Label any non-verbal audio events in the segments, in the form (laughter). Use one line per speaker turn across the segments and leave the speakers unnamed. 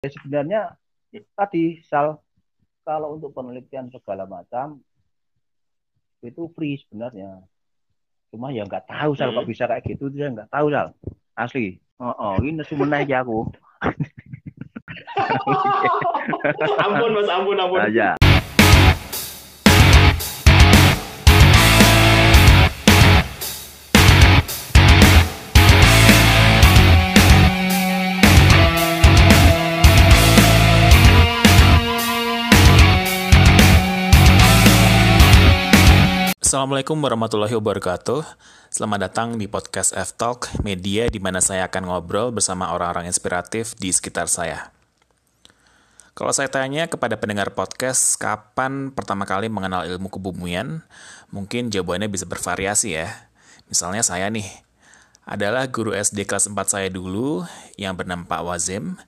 Ya, sebenarnya tadi sal kalau untuk penelitian segala macam itu free sebenarnya. Cuma ya nggak tahu sal kok
Hmm.
bisa kayak gitu dia nggak tahu sal. Asli. Oh, oh ini nesu naik ya aku. (laughs)
ampun mas, ampun, ampun.
Aja.
Assalamualaikum warahmatullahi wabarakatuh. Selamat datang di podcast F-Talk, media di mana saya akan ngobrol bersama orang-orang inspiratif di sekitar saya. Kalau saya tanya kepada pendengar podcast, kapan pertama kali mengenal ilmu kebumian? Mungkin jawabannya bisa bervariasi ya. Misalnya saya nih, adalah guru SD kelas 4 saya dulu yang bernama Pak Wazim.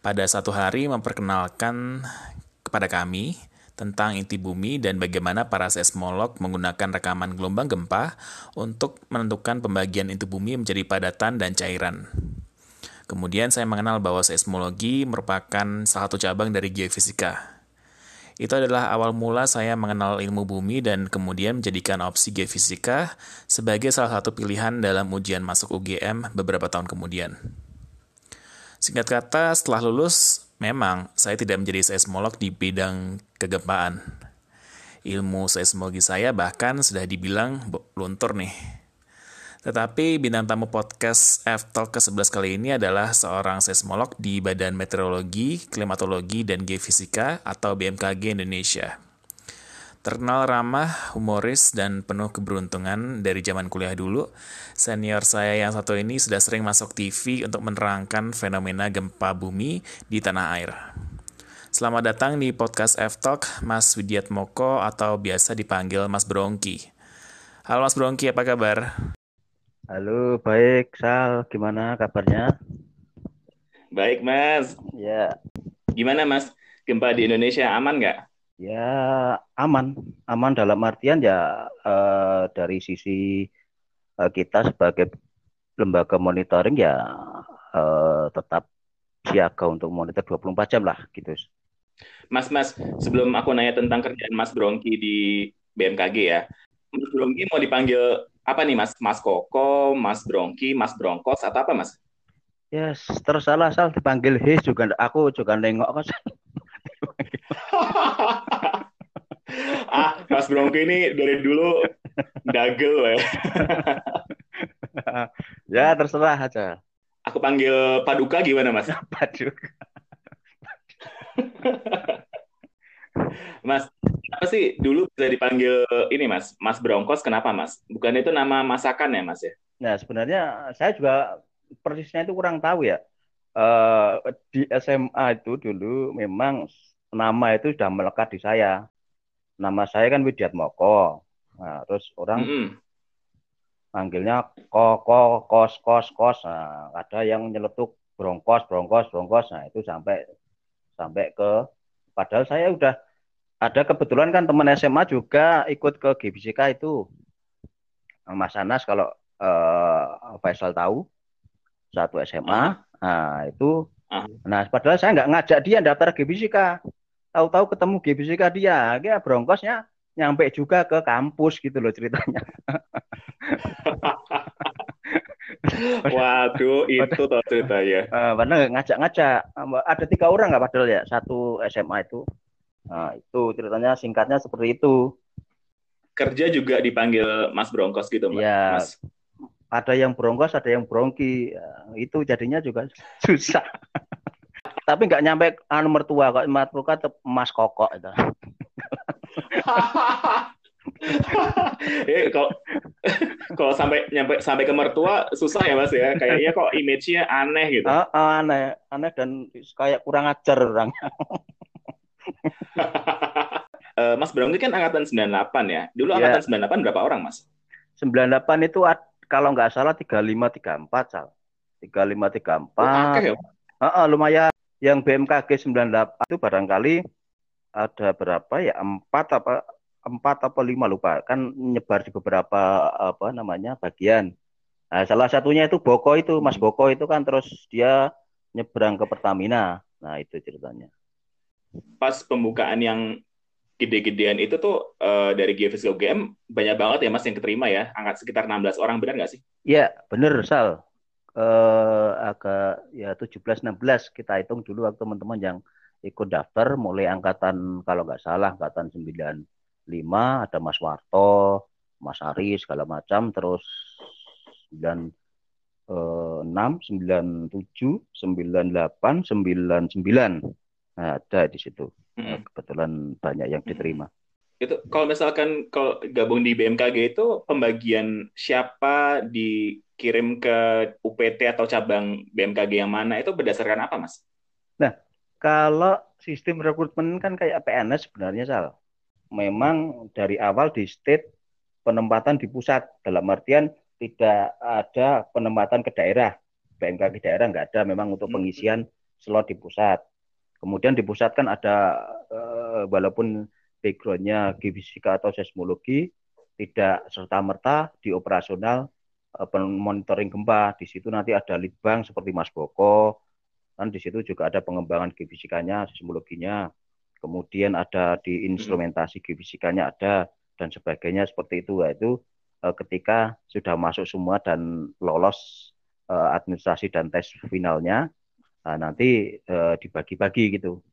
Pada satu hari memperkenalkan kepada kami tentang inti bumi dan bagaimana para seismolog menggunakan rekaman gelombang gempa untuk menentukan pembagian inti bumi menjadi padatan dan cairan. Kemudian saya mengenal bahwa seismologi merupakan salah satu cabang dari geofisika. Itu adalah awal mula saya mengenal ilmu bumi dan kemudian menjadikan opsi geofisika sebagai salah satu pilihan dalam ujian masuk UGM beberapa tahun kemudian. Singkat kata, setelah lulus, memang saya tidak menjadi seismolog di bidang kegempaan. Ilmu seismologi saya bahkan sudah dibilang luntur nih. Tetapi bintang tamu podcast F-Talk ke-11 kali ini adalah seorang seismolog di Badan Meteorologi, Klimatologi, dan Geofisika atau BMKG Indonesia. Terkenal ramah, humoris, dan penuh keberuntungan dari zaman kuliah dulu, senior saya yang satu ini sudah sering masuk TV untuk menerangkan fenomena gempa bumi di tanah air. Selamat datang di podcast F-Talk, Mas Widiat Moko atau biasa dipanggil Mas Bronki. Halo Mas Bronki, apa kabar?
Halo, baik Sal. Gimana kabarnya?
Baik mas,
Ya,
gimana mas? Gempa di Indonesia aman nggak?
Ya aman. Aman dalam artian ya eh, dari sisi eh, kita sebagai lembaga monitoring ya eh, tetap siaga untuk monitor 24 jam lah gitu.
Mas, mas, sebelum aku nanya tentang kerjaan Mas Bronki di BMKG ya, Mas Bronki mau dipanggil apa nih mas? Mas Koko, Mas Bronki, Mas Bronkos, atau apa mas?
Ya, tersalah Sal dipanggil His juga aku juga nengok kok. (laughs)
Ah, Mas Bronki ini dari dulu dagel ya.
ya, terserah aja.
Aku panggil Paduka gimana mas? (laughs)
Aduh.
Mas, apa sih dulu bisa dipanggil ini mas? Mas Bronkos kenapa mas? Bukan itu nama masakan ya mas ya?
Nah, sebenarnya saya juga persisnya itu kurang tahu ya. Eh, di SMA itu dulu memang nama itu sudah melekat di saya. Nama saya kan Widiat Moko. Nah, terus orang
Mm-mm.
manggilnya koko, kos, kos, kos. Nah, ada yang nyeletuk brongkos, brongkos, brongkos. Nah, itu sampai sampai ke padahal saya udah ada kebetulan kan teman SMA juga ikut ke GBCK itu. Mas Anas kalau eh, Faisal tahu satu SMA. Nah, itu
Ah.
nah padahal saya nggak ngajak dia daftar GBCK. Tahu-tahu ketemu GBCK dia, dia brongkosnya nyampe juga ke kampus gitu loh ceritanya. (laughs)
Waduh, itu toh ceritanya.
Eh, padahal nggak ngajak-ngajak. Ada tiga orang nggak padahal ya satu SMA itu. Nah, itu ceritanya singkatnya seperti itu.
Kerja juga dipanggil Mas Bronkos gitu, Mbak.
Iya.
Mas.
Ada yang brongkos, ada yang brongki. Ya, itu jadinya juga (laughs) susah. Tapi nggak nyampe anu mertua kok mertua tetap Mas Kokok itu.
eh, kalau kalau sampai nyampe sampai ke mertua susah ya, Mas ya. Kayaknya kok image-nya aneh gitu.
Ah, ah, aneh, aneh dan kayak kurang ajar orang. (laughs)
Eh, Mas Bronkos kan angkatan 98 ya. Dulu
Iya.
angkatan 98 berapa orang, Mas?
98 itu kalau nggak salah 35 34 Sal. 35 34.
Oh, akeh ya.
Heeh, lumayan. Yang BMKG 98 itu barangkali ada berapa ya? Empat apa empat apa lima lupa. Kan nyebar di beberapa apa namanya bagian. Nah, salah satunya itu Boko itu, Mas Boko itu kan terus dia nyebrang ke Pertamina. Nah, itu ceritanya.
Pas pembukaan yang gede-gedean itu tuh uh, dari Geofisika UGM banyak banget ya Mas yang keterima ya, angkat sekitar 16 orang benar nggak sih?
Iya, benar Sal. Uh, agak ya 17 16 kita hitung dulu waktu teman-teman yang ikut daftar. Mulai angkatan kalau nggak salah angkatan 95 ada Mas Warto, Mas Ari segala macam. Terus 9 uh, 6 97 98 99 nah, ada di situ. Hmm. kebetulan banyak yang diterima
itu kalau misalkan kalau gabung di BMKG itu pembagian siapa dikirim ke UPT atau cabang BMKG yang mana itu berdasarkan apa mas?
Nah kalau sistem rekrutmen kan kayak PNS sebenarnya sal. Memang dari awal di state penempatan di pusat dalam artian tidak ada penempatan ke daerah. BMKG daerah nggak ada memang untuk hmm. pengisian slot di pusat. Kemudian di pusat kan ada uh, walaupun backgroundnya geofisika atau seismologi tidak serta merta di operasional uh, monitoring gempa. Di situ nanti ada litbang seperti Mas Boko, kan di situ juga ada pengembangan geofisikanya, seismologinya. Kemudian ada di instrumentasi geofisikanya ada dan sebagainya seperti itu. Itu uh, ketika sudah masuk semua dan lolos uh, administrasi dan tes finalnya, Nah, nanti eh, dibagi-bagi gitu.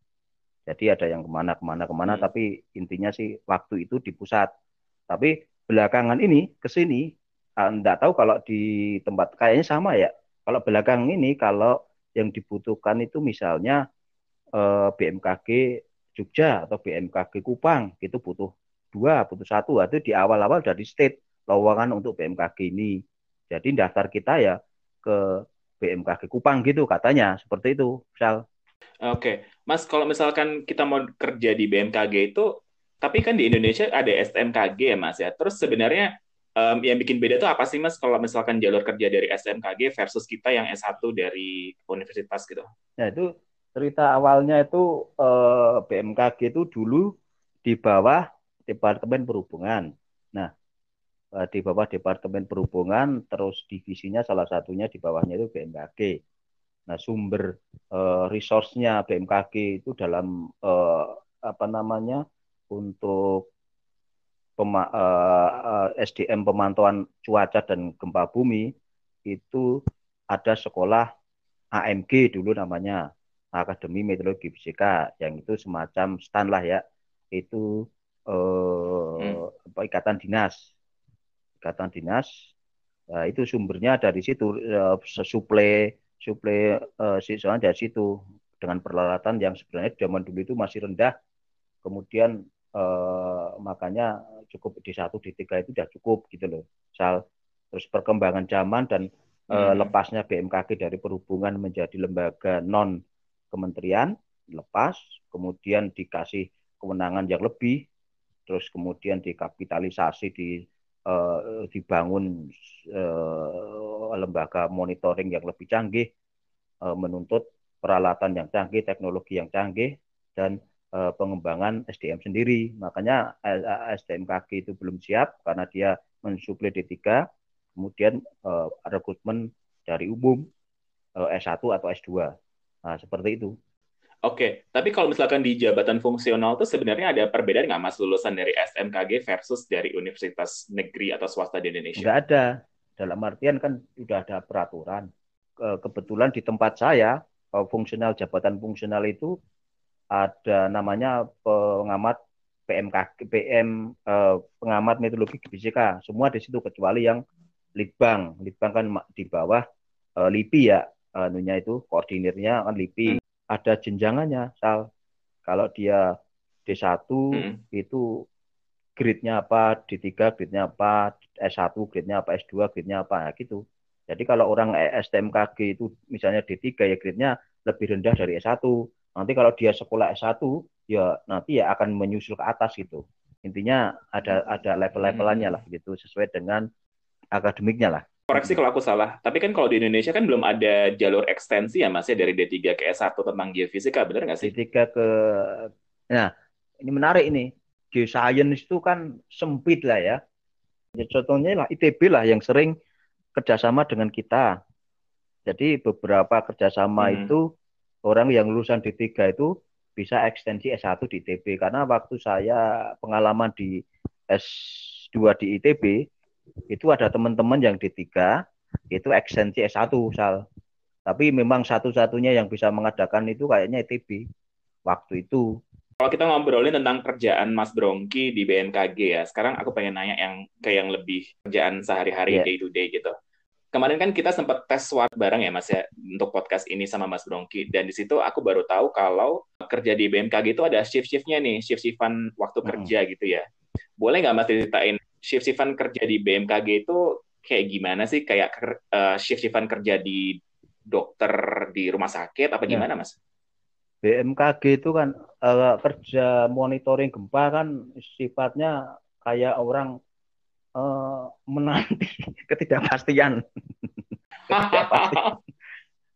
Jadi ada yang ke mana ke mana ke mana, hmm. tapi intinya sih waktu itu di pusat. Tapi belakangan ini ke sini, enggak tahu kalau di tempat kayaknya sama ya. Kalau belakang ini kalau yang dibutuhkan itu misalnya eh, BMKG Jogja atau BMKG Kupang itu butuh dua, butuh satu. Itu di awal-awal dari state lowongan untuk BMKG ini. Jadi daftar kita ya ke BMKG Kupang gitu katanya seperti itu misal
Oke, Mas kalau misalkan kita mau kerja di BMKG itu, tapi kan di Indonesia ada STMKG ya Mas ya. Terus sebenarnya um, yang bikin beda itu apa sih Mas kalau misalkan jalur kerja dari STMKG versus kita yang S1 dari universitas gitu?
Nah itu cerita awalnya itu eh, BMKG itu dulu di bawah Departemen Perhubungan. Nah Eh, di bawah Departemen Perhubungan, terus divisinya salah satunya di bawahnya itu BMKG. Nah, sumber uh, resource-nya BMKG itu dalam uh, apa namanya untuk pema, uh, SDM pemantauan cuaca dan gempa bumi itu ada sekolah AMG dulu namanya Akademi Meteorologi Fisika yang itu semacam stand lah ya itu uh, hmm. ikatan dinas ikatan dinas uh, itu sumbernya dari situ uh, suplai suplai uh, siswa dari situ. Dengan peralatan yang sebenarnya zaman dulu itu masih rendah. Kemudian uh, makanya cukup di satu di tiga itu sudah cukup gitu loh Sal. Terus perkembangan zaman dan uh, lepasnya BMKG dari perhubungan menjadi lembaga non kementerian lepas. Kemudian dikasih kewenangan yang lebih. Terus kemudian dikapitalisasi di dibangun lembaga monitoring yang lebih canggih, uh, menuntut peralatan yang canggih, teknologi yang canggih, dan uh, pengembangan SDM sendiri. Makanya SDMKG itu belum siap karena dia mensuplai D3, kemudian rekrutmen dari umum uh, S1 atau S2. Nah, seperti itu.
Oke, tapi kalau misalkan di jabatan fungsional itu sebenarnya ada perbedaan nggak mas lulusan dari SMKG versus dari universitas negeri atau swasta di Indonesia?
Nggak ada. Dalam artian kan sudah ada peraturan. Kebetulan di tempat saya, fungsional jabatan fungsional itu ada namanya pengamat PMK, PM eh, pengamat meteorologi fisika. Semua di situ kecuali yang litbang. Litbang kan di bawah eh, LIPI ya, anunya itu koordinirnya kan LIPI. Hmm ada jenjangannya Sal. Kalau dia D1 hmm. itu grade-nya apa, D3 grade-nya apa, S1 grade-nya apa, S2 grade-nya apa, nah, gitu. Jadi kalau orang STMKG itu misalnya D3 ya grade-nya lebih rendah dari S1. Nanti kalau dia sekolah S1 ya nanti ya akan menyusul ke atas gitu. Intinya ada ada level-levelannya lah gitu sesuai dengan akademiknya lah
koreksi kalau aku salah. Tapi kan kalau di Indonesia kan belum ada jalur ekstensi ya Mas ya dari D3 ke S1 tentang geofisika, benar nggak sih?
D3 ke Nah, ini menarik ini. Geoscience itu kan sempit lah ya. Ya contohnya lah ITB lah yang sering kerjasama dengan kita. Jadi beberapa kerjasama hmm. itu orang yang lulusan D3 itu bisa ekstensi S1 di ITB karena waktu saya pengalaman di S2 di ITB itu ada teman-teman yang D3 itu ekstensi S1 sal. Tapi memang satu-satunya yang bisa mengadakan itu kayaknya ITB waktu itu.
Kalau kita ngobrolin tentang kerjaan Mas Brongki di BMKG ya, sekarang aku pengen nanya yang ke yang lebih kerjaan sehari-hari yeah. day to day gitu. Kemarin kan kita sempat tes swab bareng ya Mas ya untuk podcast ini sama Mas Brongki dan di situ aku baru tahu kalau kerja di BMKG itu ada shift-shiftnya nih, shift-shiftan waktu hmm. kerja gitu ya. Boleh nggak Mas ceritain shift-shiftan kerja di BMKG itu kayak gimana sih? Kayak uh, shift-shiftan kerja di dokter di rumah sakit apa ya. gimana Mas?
BMKG itu kan uh, kerja monitoring gempa kan sifatnya kayak orang uh, menanti (laughs) (laughs) ketidakpastian.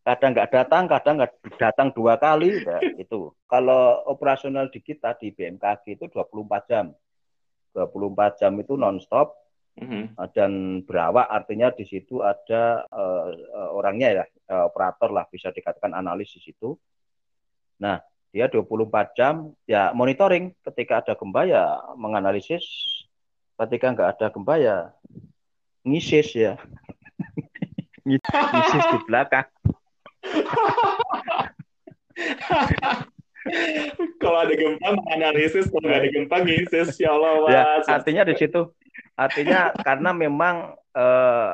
kadang nggak datang, kadang nggak datang dua kali, ya, itu. Kalau operasional di kita di BMKG itu 24 jam. 24 jam itu nonstop mm-hmm. dan berawak artinya di situ ada uh, uh, orangnya ya uh, operator lah bisa dikatakan analis di situ. Nah, dia 24 jam ya monitoring. Ketika ada gempa ya menganalisis. Ketika nggak ada gempa ya ngisis ya. (laughs) Ngisis di belakang. (laughs)
Kalau ada gempa menganalisis. Kalau nggak ada gempa ngisis. Ya Allah
ya, artinya di situ. Artinya karena memang eh,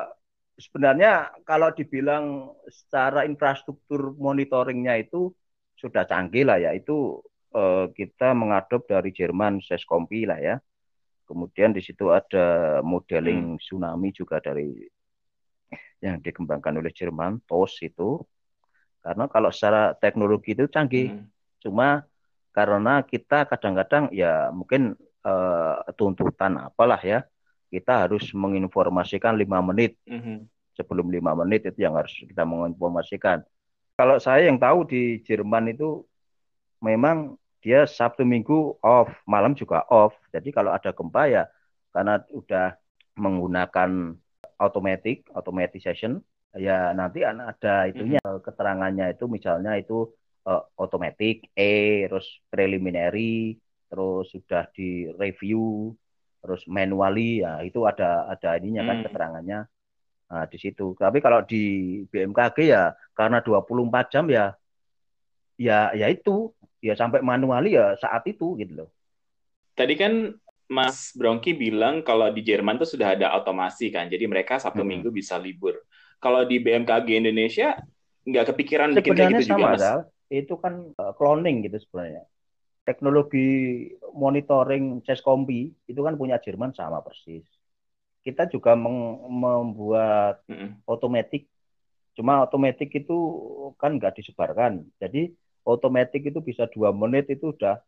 sebenarnya kalau dibilang secara infrastruktur monitoringnya itu sudah canggih lah ya itu eh, kita mengadop dari Jerman Seskompi lah ya Kemudian di situ ada modeling hmm. tsunami juga dari yang dikembangkan oleh Jerman, TOS itu. Karena kalau secara teknologi itu canggih, hmm. cuma karena kita kadang-kadang ya mungkin uh, tuntutan apalah ya, kita harus menginformasikan lima menit hmm. sebelum lima menit itu yang harus kita menginformasikan. Kalau saya yang tahu di Jerman itu memang dia Sabtu Minggu off, malam juga off. Jadi kalau ada gempa ya karena udah menggunakan automatic, automatization, ya nanti ada itunya mm -hmm. keterangannya itu misalnya itu uh, automatic E, terus preliminary, terus sudah di review, terus manually ya itu ada ada ininya kan mm. keterangannya nah, di situ. Tapi kalau di BMKG ya karena 24 jam ya ya ya itu ya sampai manuali ya saat itu gitu loh.
Tadi kan Mas Bronki bilang kalau di Jerman tuh sudah ada otomasi kan, jadi mereka Sabtu hmm. Minggu bisa libur. Kalau di BMKG Indonesia nggak kepikiran bikin kayak gitu sama, juga Mas? Dal.
Itu kan uh, cloning gitu sebenarnya. Teknologi monitoring Seskompi itu kan punya Jerman sama persis. Kita juga membuat hmm. otomatis, cuma otomatis itu kan nggak disebarkan. Jadi otomatis itu bisa dua menit itu sudah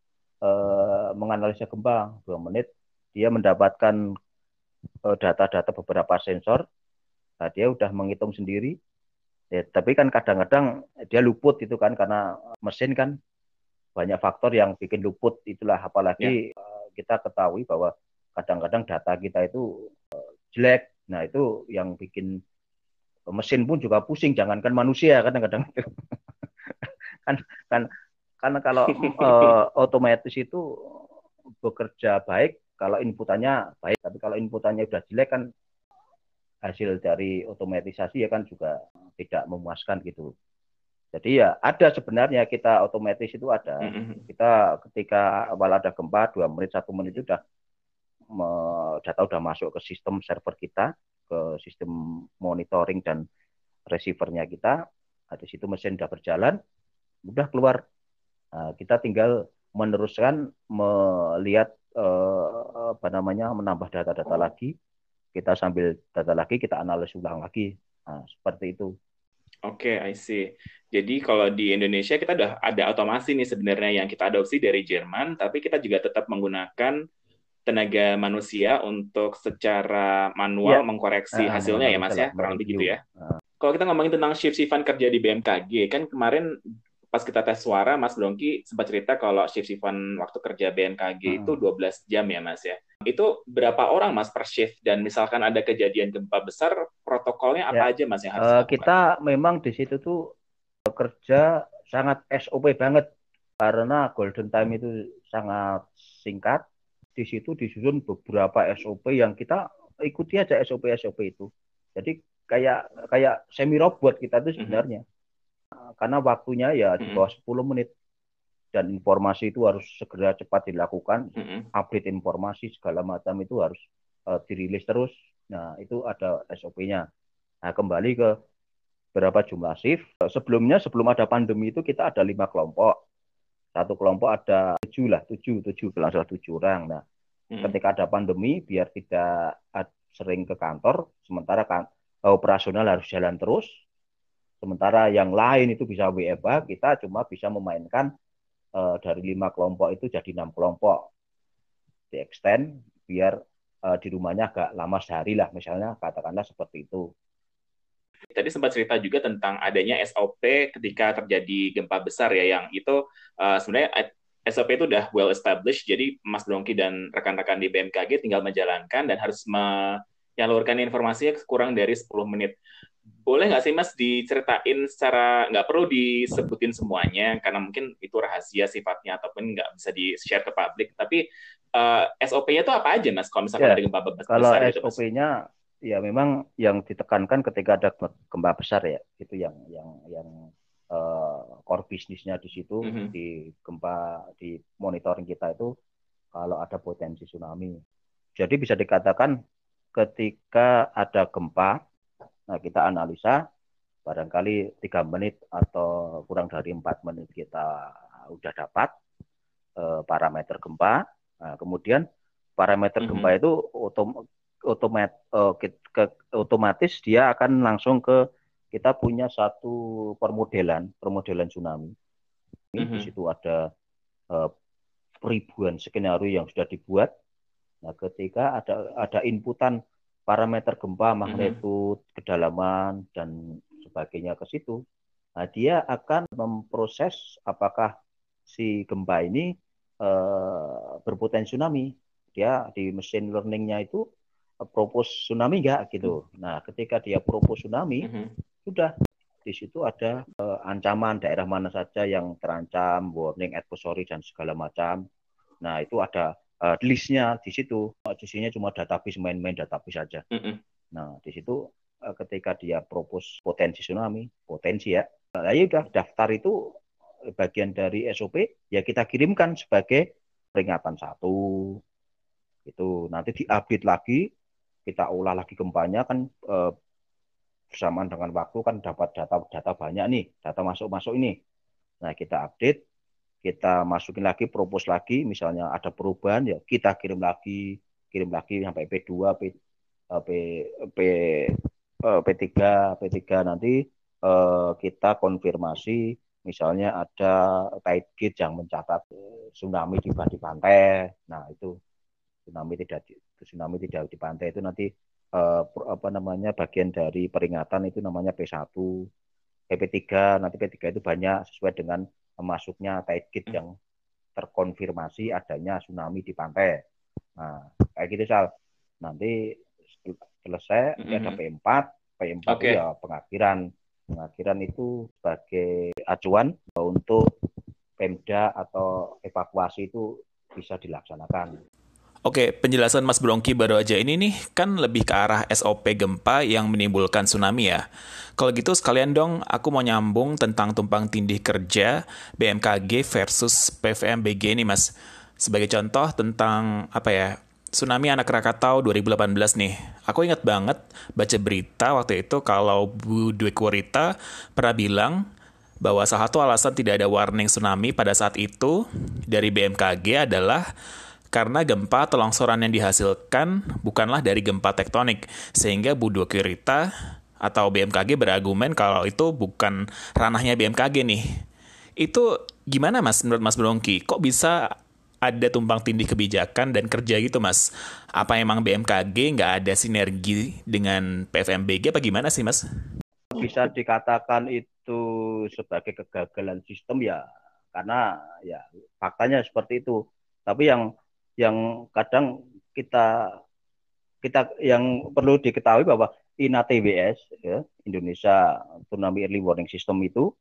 uh, menganalisa gempa dua menit dia mendapatkan eh, data-data beberapa sensor nah dia udah menghitung sendiri ya, tapi kan kadang-kadang dia luput itu kan karena mesin kan banyak faktor yang bikin luput itulah apalagi ya. uh, kita ketahui bahwa kadang-kadang data kita itu jelek. Nah itu yang bikin mesin pun juga pusing. Jangankan manusia kadang-kadang (laughs) kan kan karena kalau uh, (laughs) otomatis itu bekerja baik kalau inputannya baik. Tapi kalau inputannya udah jelek kan hasil dari otomatisasi ya kan juga tidak memuaskan gitu. Jadi ya ada sebenarnya kita otomatis itu ada. Mm-hmm. kita ketika awal ada gempa dua menit satu menit itu udah data udah masuk ke sistem server kita ke sistem monitoring dan receivernya kita nah, di situ mesin udah berjalan udah keluar. Nah, kita tinggal meneruskan melihat eh, apa namanya menambah data-data lagi. Kita sambil data lagi kita analisis ulang lagi. Nah, seperti itu.
Oke, okay, I see. Jadi kalau di Indonesia kita udah ada otomasi nih sebenarnya yang kita adopsi dari Jerman, tapi kita juga tetap menggunakan tenaga manusia untuk secara manual ya. mengkoreksi uh, hasilnya ya Mas ya, kurang lebih gitu ya. Uh. Kalau kita ngomongin tentang shift-shiftan kerja di BMKG, kan kemarin pas kita tes suara, Mas Dongki sempat cerita kalau shift-shiftan waktu kerja BMKG hmm. itu 12 jam ya, Mas ya. Itu berapa orang, Mas, per shift? Dan misalkan ada kejadian gempa besar, protokolnya apa ya. aja, Mas, yang harus
uh, Kita memang di situ tuh kerja sangat SOP banget karena golden time itu sangat singkat. Di situ disusun beberapa SOP yang kita ikuti aja SOP SOP itu. Jadi kayak kayak semi robot kita itu mhm. sebenarnya. Mm-hmm. Karena waktunya ya di mhm. bawah 10 menit dan informasi itu harus segera cepat dilakukan, mm-hmm. update informasi segala macam itu harus uh, dirilis terus. Nah, itu ada SOP-nya. Nah, kembali ke berapa jumlah shift. Sebelumnya, sebelum ada pandemi itu kita ada lima kelompok. Satu kelompok ada tujuh lah, tujuh, tujuh, kalau salah tujuh orang. Nah, mm-hmm. ketika ada pandemi, biar tidak sering ke kantor, sementara kan operasional harus jalan terus. Sementara yang lain itu bisa WFH, kita cuma bisa memainkan uh, dari lima kelompok itu jadi enam kelompok di extend biar uh, di rumahnya agak lama sehari lah misalnya katakanlah seperti itu.
Tadi sempat cerita juga tentang adanya SOP ketika terjadi gempa besar ya yang itu uh, sebenarnya SOP itu udah well established jadi Mas Bronki dan rekan-rekan di BMKG tinggal menjalankan dan harus menyalurkan informasinya kurang dari 10 menit. Boleh nggak sih Mas diceritain secara nggak perlu disebutin semuanya karena mungkin itu rahasia sifatnya ataupun nggak bisa di share ke publik tapi uh, eh, SOP-nya itu apa aja Mas kalau misalkan
ya,
ada gempa besar
kalau SOP-nya ya memang yang ditekankan ketika ada gempa besar ya itu yang yang yang uh, core bisnisnya di situ mm -hmm. di gempa di monitoring kita itu kalau ada potensi tsunami jadi bisa dikatakan ketika ada gempa Nah, kita analisa barangkali tiga menit atau kurang dari empat menit kita udah dapat uh, parameter gempa. Nah, kemudian parameter mm -hmm. gempa itu otom otomat uh, ke, ke, otomatis dia akan langsung ke kita punya satu permodelan permodelan tsunami. Mm -hmm. Di situ ada uh, ribuan skenario yang sudah dibuat. Nah, ketika ada ada inputan parameter gempa, mhm. magnitudo, mm-hmm. kedalaman dan sebagainya ke situ. Nah, dia akan memproses apakah si gempa ini uh, berpotensi tsunami. Dia di mesin learningnya itu propose tsunami enggak gitu. Mm-hmm. Nah, ketika dia propose tsunami, mm-hmm. sudah di situ ada uh, ancaman daerah mana saja yang terancam, warning advisory dan segala macam. Nah, itu ada uh, listnya di situ isinya cuma database main-main database saja. Mm -hmm. Nah di situ uh, ketika dia propose potensi tsunami, potensi ya, nah, ya udah daftar itu bagian dari SOP ya kita kirimkan sebagai peringatan satu itu nanti diupdate lagi kita olah lagi gempanya kan uh, bersamaan dengan waktu kan dapat data-data banyak nih data masuk-masuk ini nah kita update kita masukin lagi, propose lagi, misalnya ada perubahan ya kita kirim lagi, kirim lagi sampai P2, P eh, P P eh, P3, P3 nanti uh, kita konfirmasi misalnya ada tide gate yang mencatat tsunami tiba di pantai. Nah, itu tsunami tidak tsunami tidak di pantai itu nanti uh, apa namanya bagian dari peringatan itu namanya P1. P3 nanti P3 itu banyak sesuai dengan masuknya tide gate yang terkonfirmasi adanya tsunami di pantai. Nah, kayak gitu Sal. Nanti selesai mm -hmm. ada P4, P4 okay. ya pengakhiran. Pengakhiran itu sebagai acuan untuk Pemda atau evakuasi itu bisa dilaksanakan.
Oke, penjelasan Mas Brongki baru aja ini nih kan lebih ke arah SOP gempa yang menimbulkan tsunami ya. Kalau gitu sekalian dong aku mau nyambung tentang tumpang tindih kerja BMKG versus PVMBG nih Mas. Sebagai contoh tentang apa ya, tsunami anak Krakatau 2018 nih. Aku ingat banget baca berita waktu itu kalau Bu Dwi Kurita pernah bilang bahwa salah satu alasan tidak ada warning tsunami pada saat itu dari BMKG adalah karena gempa atau longsoran yang dihasilkan bukanlah dari gempa tektonik, sehingga Budo Kirita atau BMKG berargumen kalau itu bukan ranahnya BMKG nih. Itu gimana mas menurut Mas Brongki? Kok bisa ada tumpang tindih kebijakan dan kerja gitu mas? Apa emang BMKG nggak ada sinergi dengan PFMBG apa gimana sih mas?
Bisa dikatakan itu sebagai kegagalan sistem ya karena ya faktanya seperti itu. Tapi yang yang kadang kita kita yang perlu diketahui bahwa INATWS ya, Indonesia Tsunami Early Warning System itu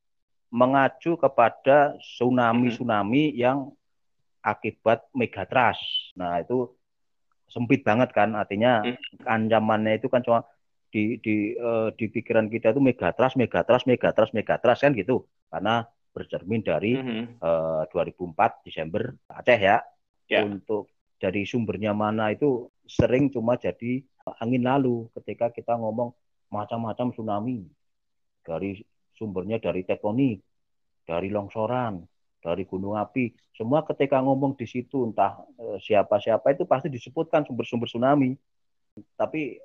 mengacu kepada tsunami-tsunami yang akibat megatrust. Nah, itu sempit banget kan artinya ancamannya itu kan cuma di di uh, di pikiran kita itu megatrust megatrust megatrust megatrust kan gitu karena bercermin dari mm -hmm. uh, 2004 Desember Aceh ya yeah. untuk dari sumbernya mana itu sering cuma jadi angin lalu ketika kita ngomong macam-macam tsunami dari sumbernya dari tektonik, dari longsoran, dari gunung api. Semua ketika ngomong di situ entah eh, siapa-siapa itu pasti disebutkan sumber-sumber tsunami. Tapi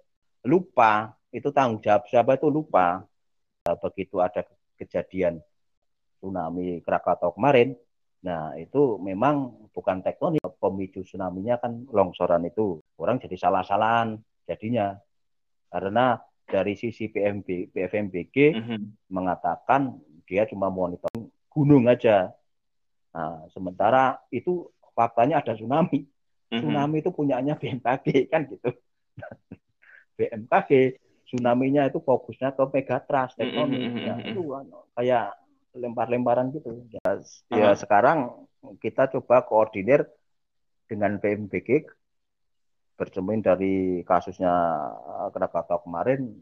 lupa itu tanggung jawab siapa itu lupa. Nah, begitu ada kejadian tsunami Krakatau kemarin, nah itu memang bukan tektonik pemicu tsunami-nya kan longsoran itu. Orang jadi salah-salahan jadinya karena dari sisi PMB, PFMBG mm -hmm. mengatakan dia cuma monitoring gunung aja. Nah, sementara itu faktanya ada tsunami. Mm -hmm. Tsunami itu punyanya BMKG kan gitu. (laughs) BMKG tsunami-nya itu fokusnya ke megatrust tektonik. Mm -hmm. ya, itu kayak lempar-lemparan gitu. Ya, uh -huh. ya sekarang kita coba koordinir dengan BMBG bercermin dari kasusnya eh, Krakatau kemarin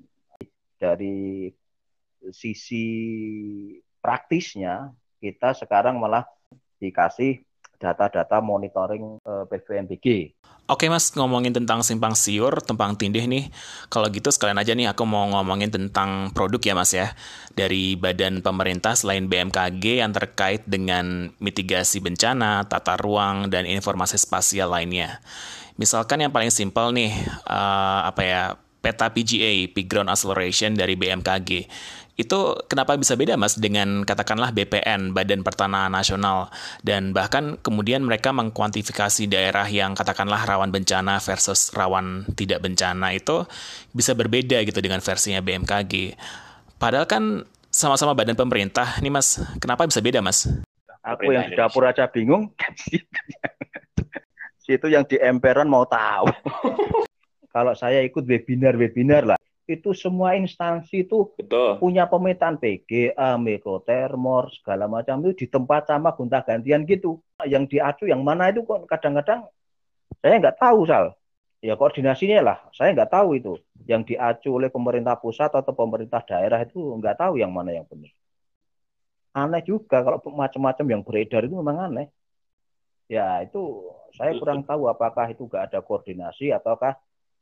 dari sisi praktisnya kita sekarang malah dikasih data-data monitoring eh, PVMBG.
Oke mas, ngomongin tentang simpang siur, tumpang tindih nih. Kalau gitu sekalian aja nih aku mau ngomongin tentang produk ya mas ya. Dari badan pemerintah selain BMKG yang terkait dengan mitigasi bencana, tata ruang, dan informasi spasial lainnya. Misalkan yang paling simpel nih, uh, apa ya, peta PGA, Peak Ground Acceleration dari BMKG. Itu kenapa bisa beda mas dengan katakanlah BPN, Badan Pertanahan Nasional, dan bahkan kemudian mereka mengkuantifikasi daerah yang katakanlah rawan bencana versus rawan tidak bencana itu bisa berbeda gitu dengan versinya BMKG. Padahal kan sama-sama badan pemerintah, nih mas, kenapa bisa beda mas?
Aku yang di dapur aja bingung. (laughs) itu yang di emperan mau tahu. (laughs) Kalau saya ikut webinar-webinar lah, itu semua instansi itu Betul. punya pemetaan PGA, Mekotermor, segala macam itu di tempat sama gonta gantian gitu. Yang diacu yang mana itu kok kadang-kadang saya nggak tahu sal. Ya koordinasinya lah, saya nggak tahu itu. Yang diacu oleh pemerintah pusat atau pemerintah daerah itu nggak tahu yang mana yang benar. Aneh juga kalau macam-macam yang beredar itu memang aneh. Ya itu saya kurang tahu apakah itu nggak ada koordinasi ataukah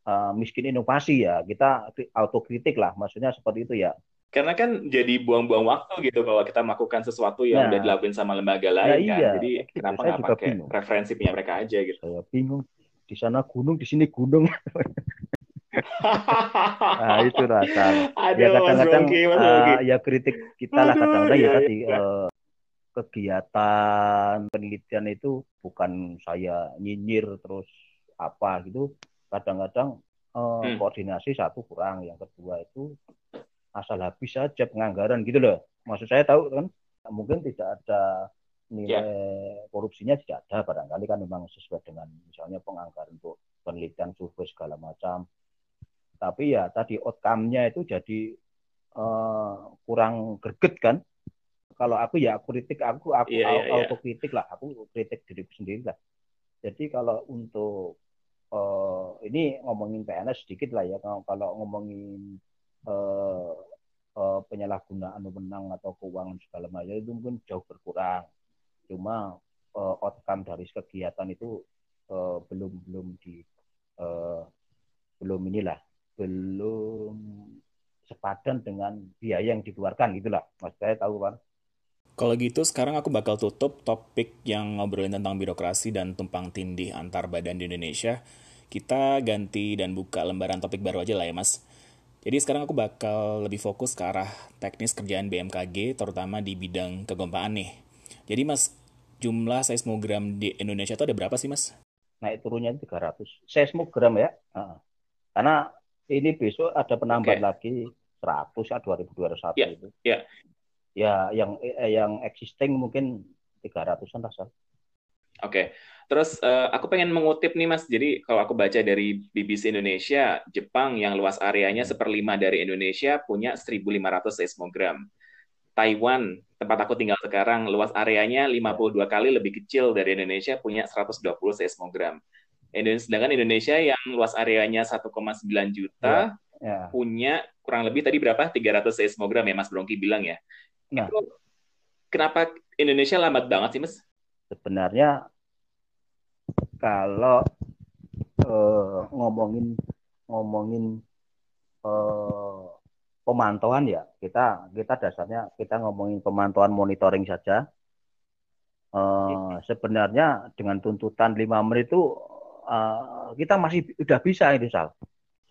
uh, miskin inovasi ya. Kita autokritik lah, maksudnya seperti itu ya.
Karena kan jadi buang-buang waktu gitu kalau kita melakukan sesuatu yang nah, udah dilakuin sama lembaga lain nah, kan. Iya, Jadi kenapa nggak pakai bingung. referensi punya mereka aja gitu?
Saya bingung. Di sana gunung, di sini gunung. (laughs) nah itu rasa. Ya kadang-kadang uh, ya kritik kita lah kadang-kadang ya tadi uh, kegiatan penelitian itu bukan saya nyinyir terus apa gitu kadang-kadang eh, hmm. koordinasi satu kurang yang kedua itu asal habis saja penganggaran gitu loh maksud saya tahu kan mungkin tidak ada nilai yeah. korupsinya tidak ada barangkali kan memang sesuai dengan misalnya penganggaran untuk penelitian survei segala macam tapi ya tadi outcome-nya itu jadi uh, kurang greget kan kalau aku ya aku kritik aku aku yeah, yeah, iya. autokritik yeah. lah aku kritik diriku sendiri lah jadi kalau untuk ini ngomongin PNS sedikit lah ya. Kalau, kalau ngomongin uh, uh, penyalahgunaan wewenang atau keuangan segala macam itu mungkin jauh berkurang. Cuma uh, outcome dari kegiatan itu uh, belum belum di uh, belum inilah belum sepadan dengan biaya yang dikeluarkan gitulah mas saya tahu kan
kalau gitu sekarang aku bakal tutup topik yang ngobrolin tentang birokrasi dan tumpang tindih antar badan di Indonesia. Kita ganti dan buka lembaran topik baru aja lah ya mas. Jadi sekarang aku bakal lebih fokus ke arah teknis kerjaan BMKG, terutama di bidang kegempaan nih. Jadi mas, jumlah seismogram di Indonesia itu ada berapa sih mas?
Naik turunnya 300. Seismogram ya. Karena ini besok ada penambahan okay. lagi 100 ya 2201 yeah, itu.
Yeah
ya yang eh, yang existing mungkin 300-an lah Oke.
Okay. Terus uh, aku pengen mengutip nih Mas. Jadi kalau aku baca dari BBC Indonesia, Jepang yang luas areanya seperlima dari Indonesia punya 1.500 seismogram. Taiwan, tempat aku tinggal sekarang, luas areanya 52 kali lebih kecil dari Indonesia, punya 120 seismogram. Sedangkan Indonesia yang luas areanya 1,9 juta, ya, ya. punya kurang lebih tadi berapa? 300 seismogram ya Mas Brongki bilang ya. Nah. Itu, kenapa Indonesia lambat banget sih Mas?
Sebenarnya kalau uh, ngomongin ngomongin uh, pemantauan ya kita kita dasarnya kita ngomongin pemantauan monitoring saja. Uh, sebenarnya dengan tuntutan lima menit itu uh, kita masih udah bisa ini sal.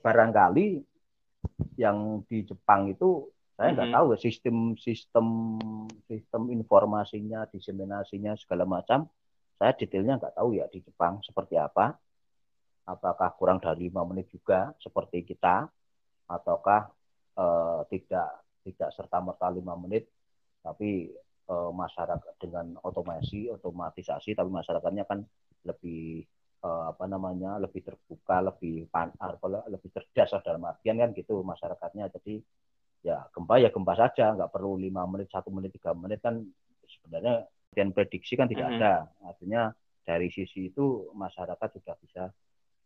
Barangkali yang di Jepang itu saya nggak mm -hmm. tahu ya sistem sistem sistem informasinya diseminasinya segala macam. Saya detailnya nggak tahu ya di Jepang seperti apa. Apakah kurang dari lima menit juga seperti kita? Ataukah uh, tidak tidak serta merta lima menit? Tapi uh, masyarakat dengan otomasi otomatisasi tapi masyarakatnya kan lebih uh, apa namanya lebih terbuka lebih pan lebih cerdas dalam artian kan gitu masyarakatnya. Jadi ya gempa ya gempa saja nggak perlu lima menit satu menit tiga menit kan sebenarnya dan prediksi kan tidak mm -hmm. ada artinya dari sisi itu masyarakat sudah bisa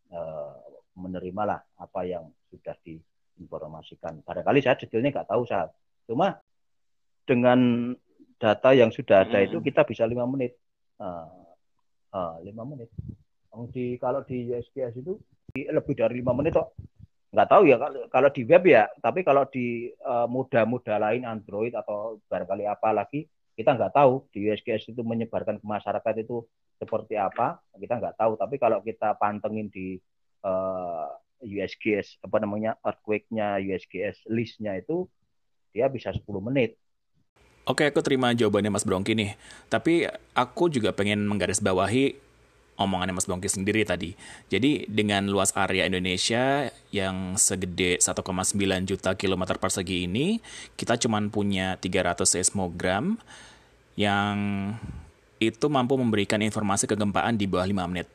uh, menerima lah apa yang sudah di informasikan. Barangkali saya detailnya nggak tahu saat. Cuma dengan data yang sudah ada itu kita bisa lima menit, uh, uh, lima menit. Di kalau di USGS itu lebih dari lima menit kok. Nggak tahu ya kalau, di web ya. Tapi kalau di uh, muda-muda lain Android atau barangkali apa lagi kita nggak tahu di USGS itu menyebarkan ke masyarakat itu seperti apa kita nggak tahu. Tapi kalau kita pantengin di uh, USGS apa namanya earthquake-nya USGS list-nya itu dia bisa 10 menit.
Oke, aku terima jawabannya Mas Bronki nih. Tapi aku juga pengen menggarisbawahi omongannya Mas Bronki sendiri tadi. Jadi dengan luas area Indonesia yang segede 1,9 juta kilometer persegi ini, kita cuma punya 300 seismogram yang itu mampu memberikan informasi kegempaan di bawah 5 menit.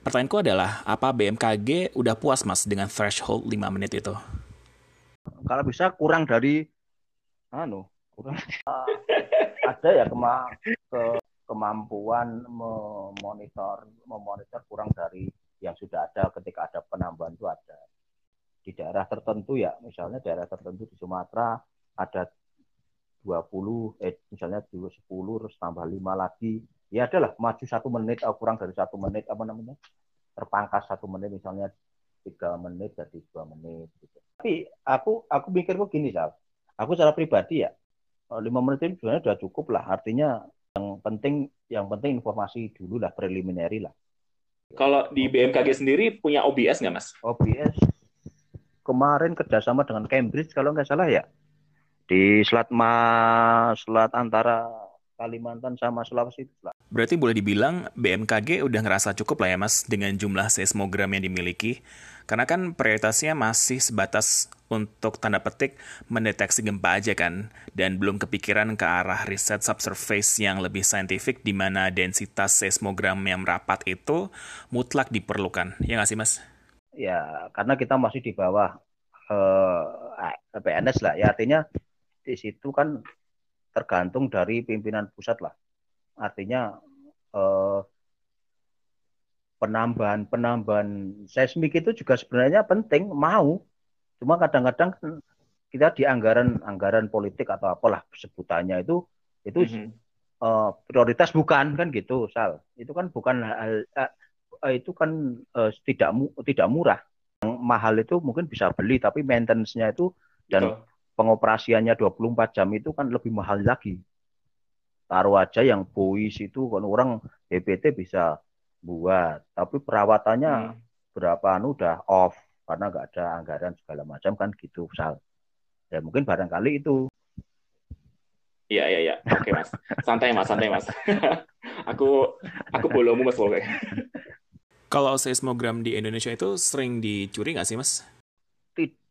Pertanyaanku adalah, apa BMKG udah puas mas dengan threshold 5 menit itu?
Kalau bisa kurang dari, anu, kurang. (laughs) ada ya kema ke, kemampuan memonitor, memonitor kurang dari yang sudah ada ketika ada penambahan itu ada. Di daerah tertentu ya, misalnya daerah tertentu di Sumatera ada 20, eh misalnya 10 terus tambah 5 lagi, ya adalah maju satu menit atau kurang dari satu menit apa namanya terpangkas satu menit misalnya tiga menit jadi dua menit gitu. tapi aku aku mikirku gini sal aku secara pribadi ya eh, lima menit ini sebenarnya sudah cukup lah artinya yang penting yang penting informasi dulu lah preliminary lah.
Kalau di BMKG sendiri punya OBS nggak mas?
OBS kemarin kerjasama dengan Cambridge kalau nggak salah ya. Di selat ma selat antara Kalimantan sama Sulawesi itu lah.
Berarti boleh dibilang BMKG udah ngerasa cukup lah ya mas dengan jumlah seismogram yang dimiliki. Karena kan prioritasnya masih sebatas untuk tanda petik mendeteksi gempa aja kan. Dan belum kepikiran ke arah riset subsurface yang lebih saintifik di mana densitas seismogram yang merapat itu mutlak diperlukan. Ya nggak sih mas?
Ya karena kita masih di bawah eh, PNS lah. Ya artinya di situ kan tergantung dari pimpinan pusat lah artinya eh, penambahan penambahan seismik itu juga sebenarnya penting mau cuma kadang-kadang kan kita di anggaran anggaran politik atau apalah sebutannya itu itu mm -hmm. uh, prioritas bukan kan gitu sal itu kan bukan hal uh, uh, itu kan uh, tidak mu, tidak murah yang mahal itu mungkin bisa beli tapi maintenance-nya itu dan Betul. Pengoperasiannya 24 jam itu kan lebih mahal lagi. Taruh aja yang bois itu kan orang DPT bisa buat tapi perawatannya hmm. berapa anu udah off karena nggak ada anggaran segala macam kan gitu sal. Ya mungkin barangkali itu.
Iya iya iya. Oke mas. Santai mas santai mas. (laughs) Aku aku belum mas pokoknya
kalau seismogram di Indonesia itu sering dicuri nggak sih mas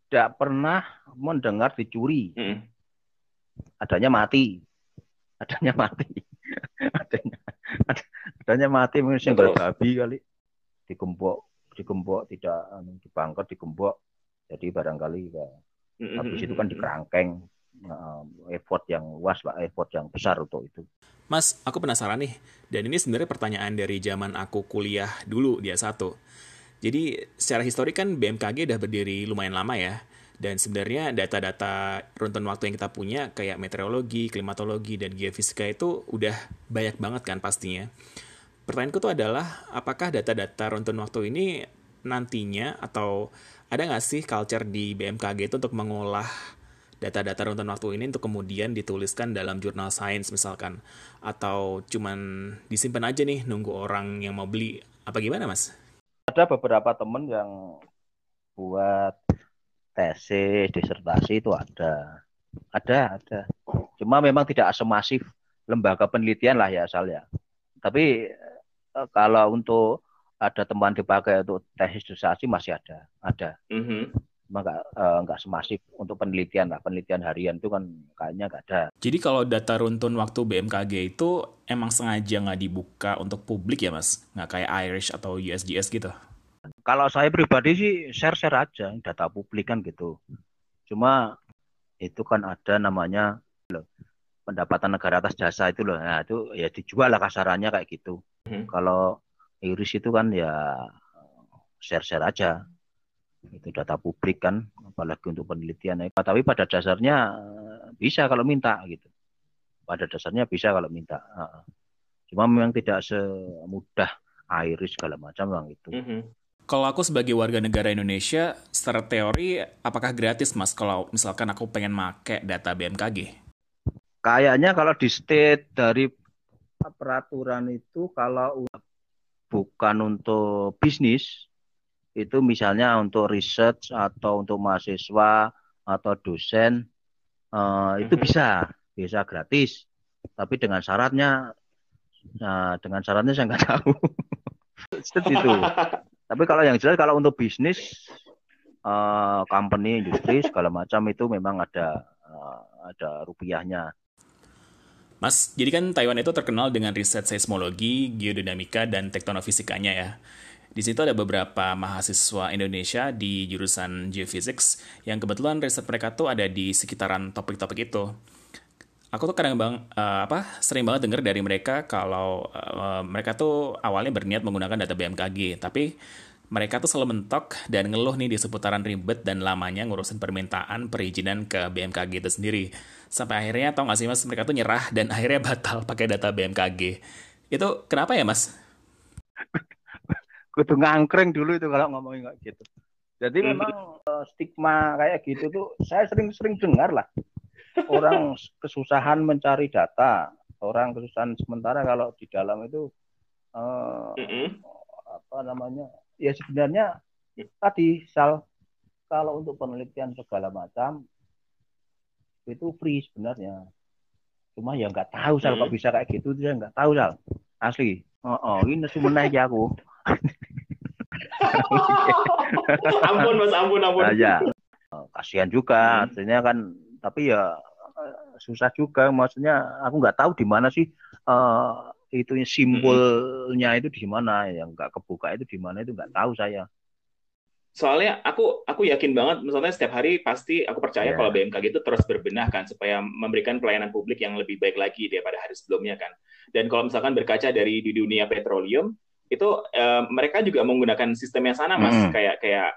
tidak pernah mendengar dicuri. Hmm. adanya mati. Adanya mati. (laughs) Adanya adanya mati mungkin singgah babi kali. Digembok digembok tidak anu, dibangkot digembok. Jadi barangkali ya habis itu kan dikerangkeng. Uh, effort yang luas lah, effort yang besar untuk itu.
Mas, aku penasaran nih, dan ini sebenarnya pertanyaan dari zaman aku kuliah dulu dia satu. Jadi secara histori kan BMKG udah berdiri lumayan lama ya, dan sebenarnya data-data runtun waktu yang kita punya kayak meteorologi, klimatologi, dan geofisika itu udah banyak banget kan pastinya. Pertanyaanku tuh adalah, apakah data-data runtun waktu ini nantinya atau ada nggak sih culture di BMKG itu untuk mengolah data-data runtun waktu ini untuk kemudian dituliskan dalam jurnal sains misalkan atau cuman disimpan aja nih nunggu orang yang mau beli apa gimana mas?
Ada beberapa temen yang buat tesis, disertasi itu ada. Ada, ada. Cuma memang tidak semasif lembaga penelitian lah ya asal ya. Tapi eh, kalau untuk ada teman dipakai untuk tesis disertasi masih ada, ada. Mm -hmm nggak uh, nggak semasif untuk penelitian lah penelitian harian itu kan kayaknya nggak ada.
Jadi kalau data runtun waktu BMKG itu emang sengaja nggak dibuka untuk publik ya mas, nggak kayak Irish atau USGS gitu?
Kalau saya pribadi sih share share aja data publik kan gitu. Cuma itu kan ada namanya loh, pendapatan negara atas jasa itu loh, nah itu ya dijual lah kasarannya kayak gitu. Hmm. Kalau Irish itu kan ya share share aja itu data publik kan apalagi untuk penelitian tapi pada dasarnya eh, bisa kalau minta gitu pada dasarnya bisa kalau minta cuma memang tidak semudah iris segala macam bang itu mm -hmm.
Kalau aku sebagai warga negara Indonesia, secara teori, apakah gratis, Mas, kalau misalkan aku pengen make data BMKG?
Kayaknya kalau di state dari peraturan itu, kalau bukan untuk bisnis, itu misalnya untuk riset atau untuk mahasiswa atau dosen uh, itu bisa bisa gratis. Tapi dengan syaratnya nah, dengan syaratnya saya nggak (laughs) tahu. Itu. Tapi kalau yang jelas kalau untuk bisnis uh, company industri segala macam itu memang ada uh, ada rupiahnya.
Mas, jadi kan Taiwan itu terkenal dengan riset seismologi, geodinamika, dan tektonofisikanya ya. Di situ ada beberapa mahasiswa Indonesia di jurusan Geophysics yang kebetulan riset mereka tuh ada di sekitaran topik-topik itu. Aku tuh kadang bang uh, apa sering banget dengar dari mereka kalau uh, mereka tuh awalnya berniat menggunakan data BMKG, tapi mereka tuh selalu mentok dan ngeluh nih di seputaran ribet dan lamanya ngurusin permintaan perizinan ke BMKG itu sendiri. Sampai akhirnya tau gak sih mas, mereka tuh nyerah dan (laughs) akhirnya batal pakai data BMKG. Itu kenapa ya mas? (laughs)
kudu ngangkring dulu itu kalau ngomongin kayak gitu. Jadi hmm. memang uh, stigma kayak gitu tuh saya sering-sering dengar lah. Orang kesusahan mencari data, orang kesusahan sementara kalau di dalam itu uh, hmm. apa namanya? Ya sebenarnya tadi sal kalau untuk penelitian segala macam itu free sebenarnya. Cuma ya nggak tahu sal hmm. kok bisa kayak gitu, saya nggak tahu sal. Asli. Oh, oh ini sebenarnya ya aku. (laughs) (laughs)
ampun mas, ampun, ampun.
Aja. Oh, kasihan juga, hmm. artinya kan. Tapi ya eh, susah juga. Maksudnya aku nggak tahu di mana sih uh, itu simbolnya hmm. itu di mana yang nggak kebuka itu di mana itu nggak tahu saya.
Soalnya aku aku yakin banget, misalnya setiap hari pasti aku percaya yeah. kalau BMKG itu terus berbenah kan supaya memberikan pelayanan publik yang lebih baik lagi daripada hari sebelumnya kan. Dan kalau misalkan berkaca dari di dunia petroleum, itu uh, mereka juga menggunakan sistem yang sana mas hmm. kayak kayak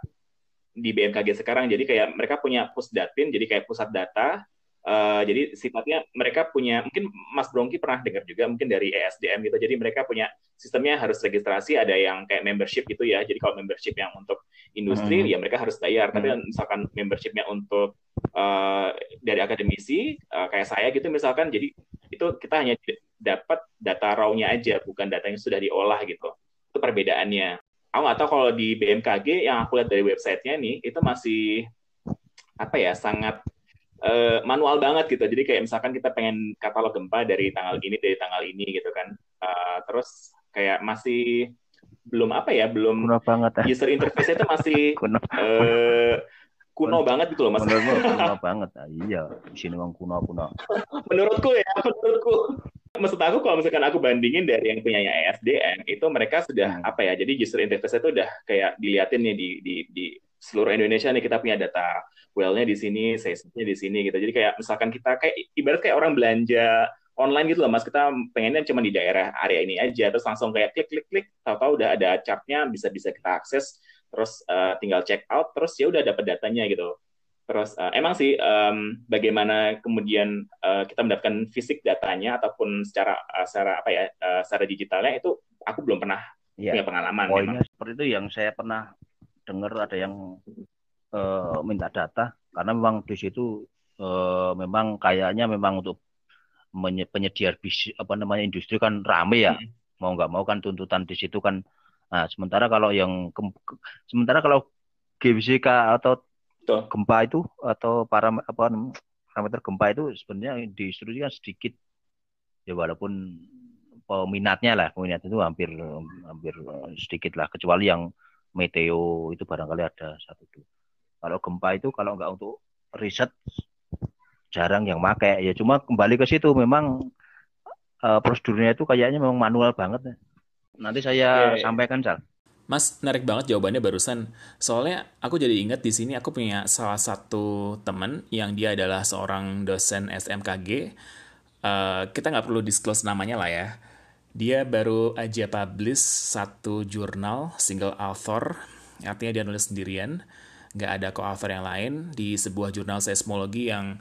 di BMKG sekarang jadi kayak mereka punya pusdatin jadi kayak pusat data uh, jadi sifatnya mereka punya mungkin Mas Brongki pernah dengar juga mungkin dari ESDM gitu jadi mereka punya sistemnya harus registrasi ada yang kayak membership gitu ya jadi kalau membership yang untuk industri hmm. ya mereka harus bayar tapi hmm. misalkan membershipnya untuk uh, dari akademisi uh, kayak saya gitu misalkan jadi itu kita hanya dapat data raw-nya aja bukan data yang sudah diolah gitu. Itu perbedaannya. Aku nggak tahu kalau di BMKG yang aku lihat dari websitenya nih itu masih apa ya sangat uh, manual banget gitu. Jadi kayak misalkan kita pengen katalog gempa dari tanggal ini dari tanggal ini gitu kan. Uh, terus kayak masih belum apa ya belum
kuno banget
ya. user interface itu masih (laughs) kuno. Uh, kuno banget gitu loh mas.
kuno, kuno (laughs) banget? Ah, iya di sini memang kuno kuno
menurutku ya menurutku maksud aku kalau misalkan aku bandingin dari yang punya ESDN itu mereka sudah hmm. apa ya jadi user interface itu udah kayak diliatin nih di di di seluruh Indonesia nih kita punya data well-nya di sini, sales-nya di sini gitu. Jadi kayak misalkan kita kayak ibarat kayak orang belanja online gitu loh mas kita pengennya cuma di daerah area ini aja terus langsung kayak klik klik klik tahu-tahu udah ada chartnya bisa bisa kita akses terus uh, tinggal check out terus ya udah dapat datanya gitu terus uh, emang sih um, bagaimana kemudian uh, kita mendapatkan fisik datanya ataupun secara uh, secara apa ya uh, secara digitalnya itu aku belum pernah ya, punya pengalaman
poinnya memang. seperti itu yang saya pernah dengar ada yang uh, minta data karena memang di situ uh, memang kayaknya memang untuk penyedia bis apa namanya industri kan rame ya hmm. mau nggak mau kan tuntutan di situ kan nah sementara kalau yang ke, sementara kalau GBCK atau Tuh. gempa itu atau para apa parameter gempa itu sebenarnya diinstruksikan sedikit ya walaupun peminatnya lah peminat itu hampir hampir sedikit lah kecuali yang meteo itu barangkali ada satu dua kalau gempa itu kalau nggak untuk riset jarang yang make ya cuma kembali ke situ memang uh, prosedurnya itu kayaknya memang manual banget nanti saya yeah, yeah. sampaikan Sal.
Mas menarik banget jawabannya barusan. Soalnya aku jadi ingat di sini aku punya salah satu teman yang dia adalah seorang dosen SMKG. Uh, eh, kita nggak perlu disclose namanya lah ya. Dia baru aja publish satu jurnal single author, artinya dia nulis sendirian, nggak ada co-author yang lain di sebuah jurnal seismologi yang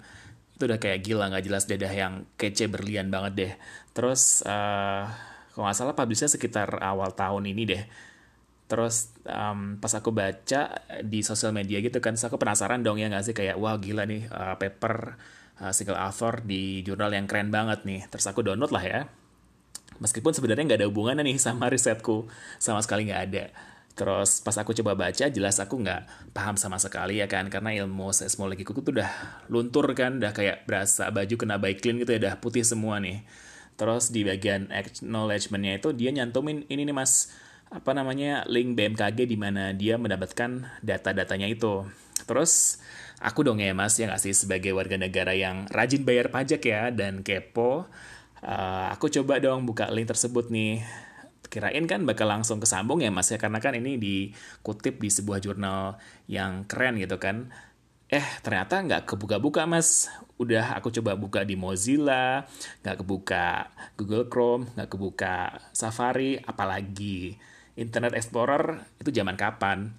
itu udah kayak gila nggak jelas dadah yang kece berlian banget deh terus uh, kalau nggak salah publishnya sekitar awal tahun ini deh terus um, pas aku baca di sosial media gitu kan aku penasaran dong ya nggak sih? Kayak wah gila nih uh, paper uh, single author di jurnal yang keren banget nih. Terus aku download lah ya. Meskipun sebenarnya nggak ada hubungannya nih (laughs) sama risetku sama sekali nggak ada. Terus pas aku coba baca jelas aku nggak paham sama sekali ya kan karena ilmu seismologi kuku tuh udah luntur kan udah kayak berasa baju kena clean gitu ya udah putih semua nih. Terus di bagian acknowledgementnya itu dia nyantumin ini nih mas apa namanya link BMKG di mana dia mendapatkan data-datanya itu. Terus aku dong ya mas ya nggak sih sebagai warga negara yang rajin bayar pajak ya dan kepo. Uh, aku coba dong buka link tersebut nih kirain kan bakal langsung kesambung ya mas ya karena kan ini dikutip di sebuah jurnal yang keren gitu kan eh ternyata nggak kebuka-buka mas udah aku coba buka di Mozilla nggak kebuka Google Chrome nggak kebuka Safari apalagi Internet Explorer itu zaman kapan.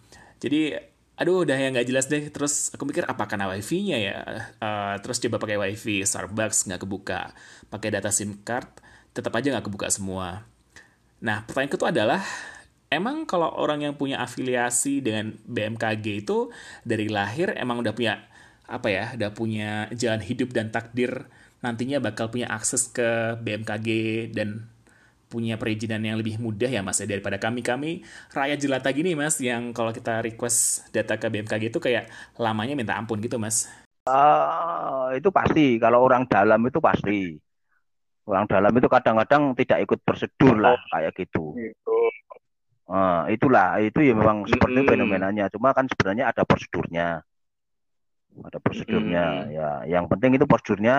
Jadi aduh udah yang nggak jelas deh. Terus aku mikir apa karena wifi-nya ya? Uh, terus coba pakai wifi Starbucks nggak kebuka. Pakai data SIM card tetap aja nggak kebuka semua. Nah, pertanyaan kedua adalah, emang kalau orang yang punya afiliasi dengan BMKG itu dari lahir emang udah punya apa ya, udah punya jalan hidup dan takdir nantinya bakal punya akses ke BMKG dan punya perizinan yang lebih mudah ya mas ya daripada kami kami rakyat jelata gini mas yang kalau kita request data ke BMKG itu kayak lamanya minta ampun gitu mas.
Uh, itu pasti kalau orang dalam itu pasti orang dalam itu kadang-kadang tidak ikut prosedur lah oh, kayak gitu. Itu. Nah, itulah itu ya memang seperti hmm. fenomenanya. Cuma kan sebenarnya ada prosedurnya, ada prosedurnya. Hmm. Ya, yang penting itu prosedurnya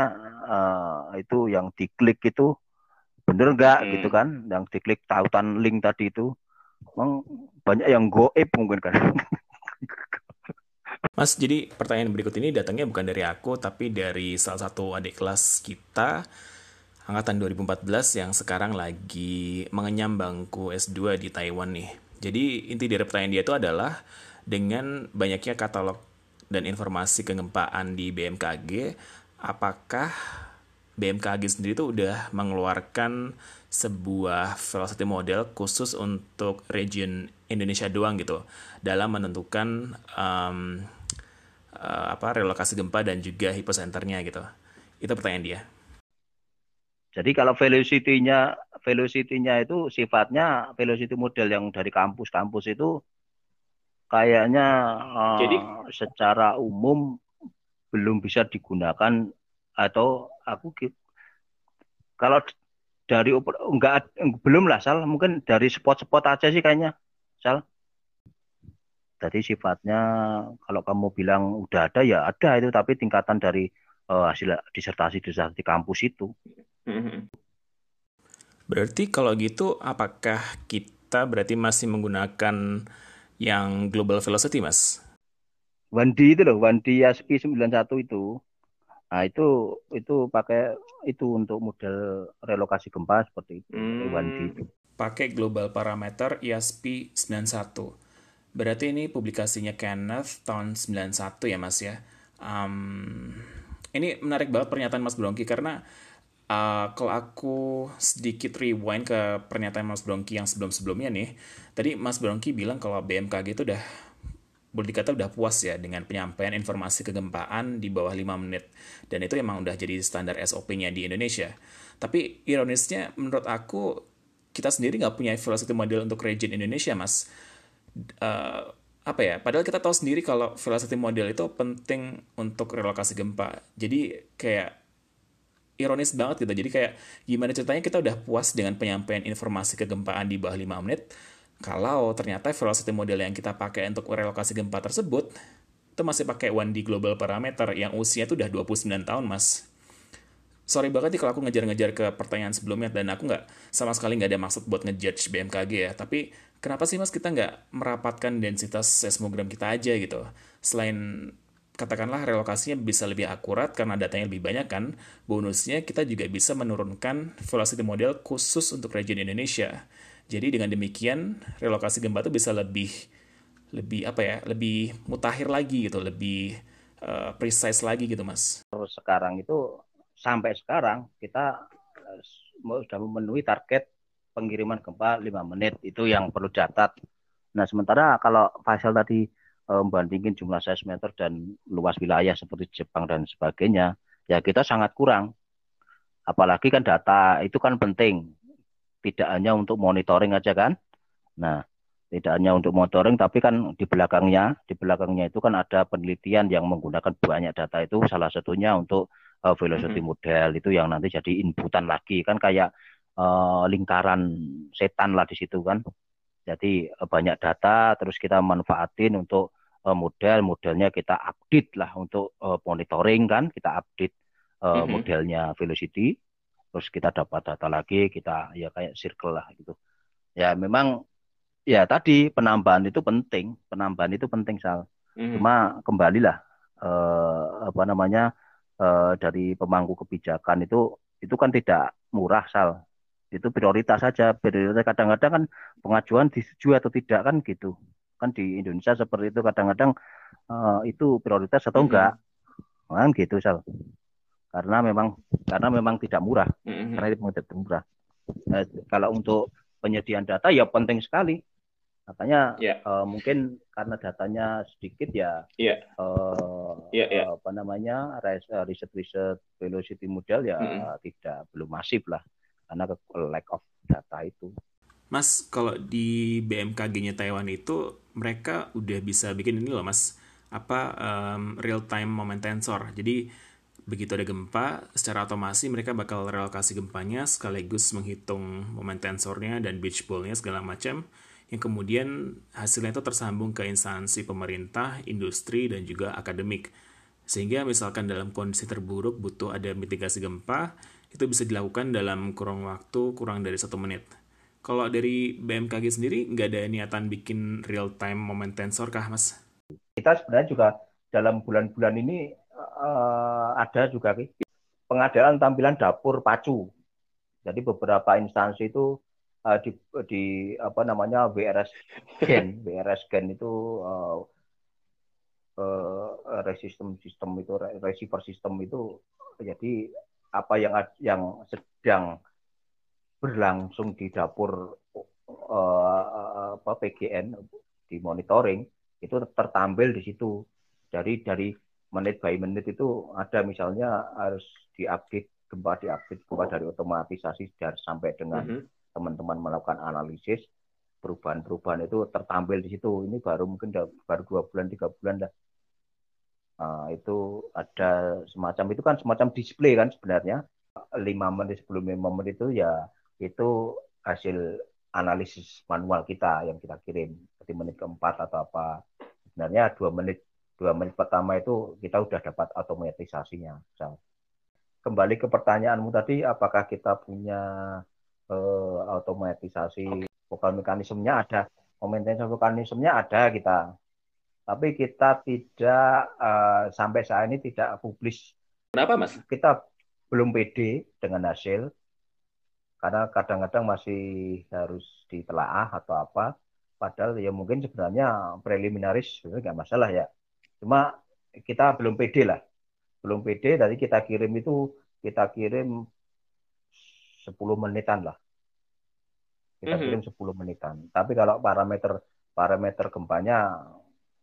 uh, itu yang diklik itu bener nggak hmm. gitu kan? Yang diklik tautan link tadi itu, memang banyak yang goib mungkin kan. (laughs)
Mas, jadi pertanyaan berikut ini datangnya bukan dari aku, tapi dari salah satu adik kelas kita angkatan 2014 yang sekarang lagi mengenyam bangku S2 di Taiwan nih. Jadi inti dari pertanyaan dia itu adalah dengan banyaknya katalog dan informasi kegempaan di BMKG, apakah BMKG sendiri itu udah mengeluarkan sebuah velocity model khusus untuk region Indonesia doang gitu dalam menentukan um, uh, apa relokasi gempa dan juga hipocenternya gitu. Itu pertanyaan dia.
Jadi kalau velocity-nya velocity-nya itu sifatnya velocity model yang dari kampus-kampus itu kayaknya uh, Jadi secara umum belum bisa digunakan atau aku kalau dari enggak belum lah sal mungkin dari spot-spot aja sih kayaknya sal jadi sifatnya kalau kamu bilang udah ada ya ada itu tapi tingkatan dari uh, hasil disertasi disertasi kampus itu
Mm-hmm. Berarti kalau gitu apakah kita berarti masih menggunakan yang global velocity, Mas?
Wandi itu loh, Wandi Yaspi 91 itu. Nah, itu itu pakai itu untuk model relokasi gempa seperti itu,
Hmm.
Itu.
Pakai global parameter IASP 91. Berarti ini publikasinya Kenneth tahun 91 ya Mas ya. Um, ini menarik banget pernyataan Mas Bronki karena uh, kalau aku sedikit rewind ke pernyataan Mas Bronki yang sebelum-sebelumnya nih, tadi Mas Bronki bilang kalau BMKG itu udah boleh dikata udah puas ya dengan penyampaian informasi kegempaan di bawah 5 menit. Dan itu emang udah jadi standar SOP-nya di Indonesia. Tapi ironisnya menurut aku kita sendiri nggak punya velocity model untuk region Indonesia, Mas. Uh, apa ya? Padahal kita tahu sendiri kalau velocity model itu penting untuk relokasi gempa. Jadi kayak ironis banget gitu. Jadi kayak gimana ceritanya kita udah puas dengan penyampaian informasi kegempaan di bawah 5 menit, kalau ternyata velocity model yang kita pakai untuk relokasi gempa tersebut itu masih pakai 1D global parameter yang usia itu udah 29 tahun, Mas. Sorry banget nih kalau aku ngejar-ngejar ke pertanyaan sebelumnya dan aku nggak sama sekali nggak ada maksud buat ngejudge BMKG ya. Tapi kenapa sih Mas kita nggak merapatkan densitas seismogram kita aja gitu? Selain katakanlah relokasinya bisa lebih akurat karena datanya lebih banyak kan, bonusnya kita juga bisa menurunkan velocity model khusus untuk region Indonesia. Jadi dengan demikian relokasi gempa itu bisa lebih lebih apa ya, lebih mutakhir lagi gitu, lebih uh, precise lagi gitu, Mas.
Terus sekarang itu sampai sekarang kita uh, sudah memenuhi target pengiriman gempa 5 menit itu yang perlu catat. Nah, sementara kalau Faisal tadi uh, membandingin jumlah seismometer dan luas wilayah seperti Jepang dan sebagainya, ya kita sangat kurang. Apalagi kan data itu kan penting tidak hanya untuk monitoring aja kan. Nah, tidak hanya untuk monitoring tapi kan di belakangnya, di belakangnya itu kan ada penelitian yang menggunakan banyak data itu salah satunya untuk uh, velocity mm -hmm. model itu yang nanti jadi inputan lagi kan kayak uh, lingkaran setan lah di situ kan. Jadi uh, banyak data terus kita manfaatin untuk uh, model, modelnya kita update lah untuk uh, monitoring kan, kita update uh, mm -hmm. modelnya velocity terus kita dapat data lagi kita ya kayak circle lah gitu. Ya memang ya tadi penambahan itu penting penambahan itu penting sal. Mm. cuma kembalilah eh, apa namanya eh, dari pemangku kebijakan itu itu kan tidak murah sal. Itu prioritas saja. Prioritas kadang-kadang kan pengajuan disetujui atau tidak kan gitu. Kan di Indonesia seperti itu kadang-kadang eh, itu prioritas atau enggak. Mm. kan gitu sal karena memang karena memang tidak murah mm-hmm. karena itu tidak murah nah, kalau untuk penyediaan data ya penting sekali makanya yeah. uh, mungkin karena datanya sedikit ya
yeah.
Uh,
yeah, yeah.
Uh, apa namanya riset riset velocity model ya mm-hmm. tidak belum masif lah karena lack of data itu
Mas kalau di BMKG-nya Taiwan itu mereka udah bisa bikin ini loh Mas apa um, real time moment tensor jadi begitu ada gempa, secara otomasi mereka bakal relokasi gempanya sekaligus menghitung momen tensornya dan beach ball-nya segala macam yang kemudian hasilnya itu tersambung ke instansi pemerintah, industri, dan juga akademik. Sehingga misalkan dalam kondisi terburuk butuh ada mitigasi gempa, itu bisa dilakukan dalam kurang waktu kurang dari satu menit. Kalau dari BMKG sendiri, nggak ada niatan bikin real-time moment tensor kah, Mas?
Kita sebenarnya juga dalam bulan-bulan ini uh, ada juga pengadaan tampilan dapur pacu. Jadi beberapa instansi itu uh, di, di apa namanya WRS Gen, (laughs) WRS Gen itu uh, uh, resistem sistem itu receiver sistem itu jadi apa yang yang sedang berlangsung di dapur uh, apa PGN di monitoring itu tertampil di situ. Dari dari menit by menit itu ada misalnya harus diupdate gempa diupdate gempa dari otomatisasi dari sampai dengan mm-hmm. teman-teman melakukan analisis. Perubahan-perubahan itu tertampil di situ. Ini baru mungkin baru dua bulan tiga bulan dah. Nah, itu ada semacam itu kan semacam display kan sebenarnya. Lima menit sebelum lima menit itu ya itu hasil analisis manual kita yang kita kirim. Di menit keempat atau apa. Sebenarnya dua menit dua menit pertama itu kita sudah dapat otomatisasinya. Kembali ke pertanyaanmu tadi, apakah kita punya uh, otomatisasi vokal mekanismenya ada, vokal mekanismenya ada kita. tapi kita tidak uh, sampai saat ini tidak publis.
Kenapa, Mas?
Kita belum pede dengan hasil karena kadang-kadang masih harus ditelaah atau apa. Padahal ya mungkin sebenarnya preliminaris sebenarnya nggak masalah ya. Cuma kita belum pede lah. Belum pede, tadi kita kirim itu kita kirim 10 menitan lah. Kita -hmm. kirim 10 menitan. Tapi kalau parameter parameter gempanya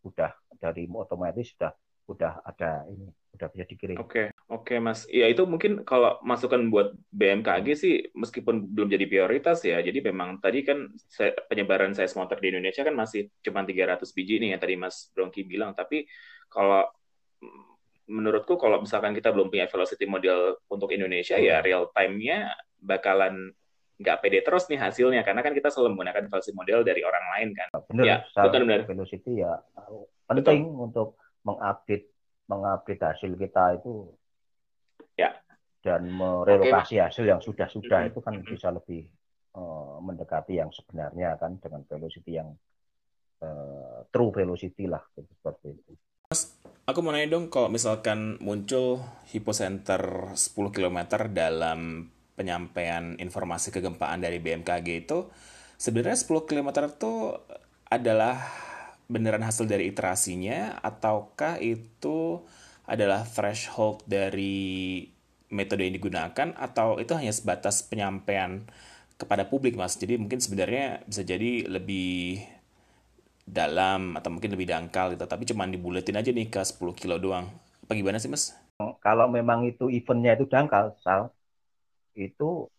udah dari otomatis sudah udah ada ini udah bisa dikirim.
Oke, okay. Oke Mas. Ya itu mungkin kalau masukan buat BMKG sih meskipun belum jadi prioritas ya. Jadi memang tadi kan saya, penyebaran saya smoter di Indonesia kan masih cuma 300 biji nih yang tadi Mas Bronki bilang. Tapi kalau menurutku kalau misalkan kita belum punya velocity model untuk Indonesia ya real time-nya bakalan nggak pede terus nih hasilnya karena kan kita selalu menggunakan velocity model dari orang lain kan.
Benar, ya, betul benar. Velocity ya penting betul. untuk mengupdate mengupdate hasil kita itu dan merelokasi okay. hasil yang sudah-sudah itu kan bisa lebih uh, mendekati yang sebenarnya kan dengan velocity yang uh, true velocity lah gitu, seperti itu.
Mas, aku mau nanya dong kalau misalkan muncul hipocenter 10 km dalam penyampaian informasi kegempaan dari BMKG itu sebenarnya 10 km itu adalah beneran hasil dari iterasinya ataukah itu adalah threshold dari metode yang digunakan atau itu hanya sebatas penyampaian kepada publik mas? Jadi mungkin sebenarnya bisa jadi lebih dalam atau mungkin lebih dangkal gitu tapi cuma dibuletin aja nih ke 10 kilo doang. Apa gimana sih mas?
Kalau memang itu eventnya itu dangkal Sal itu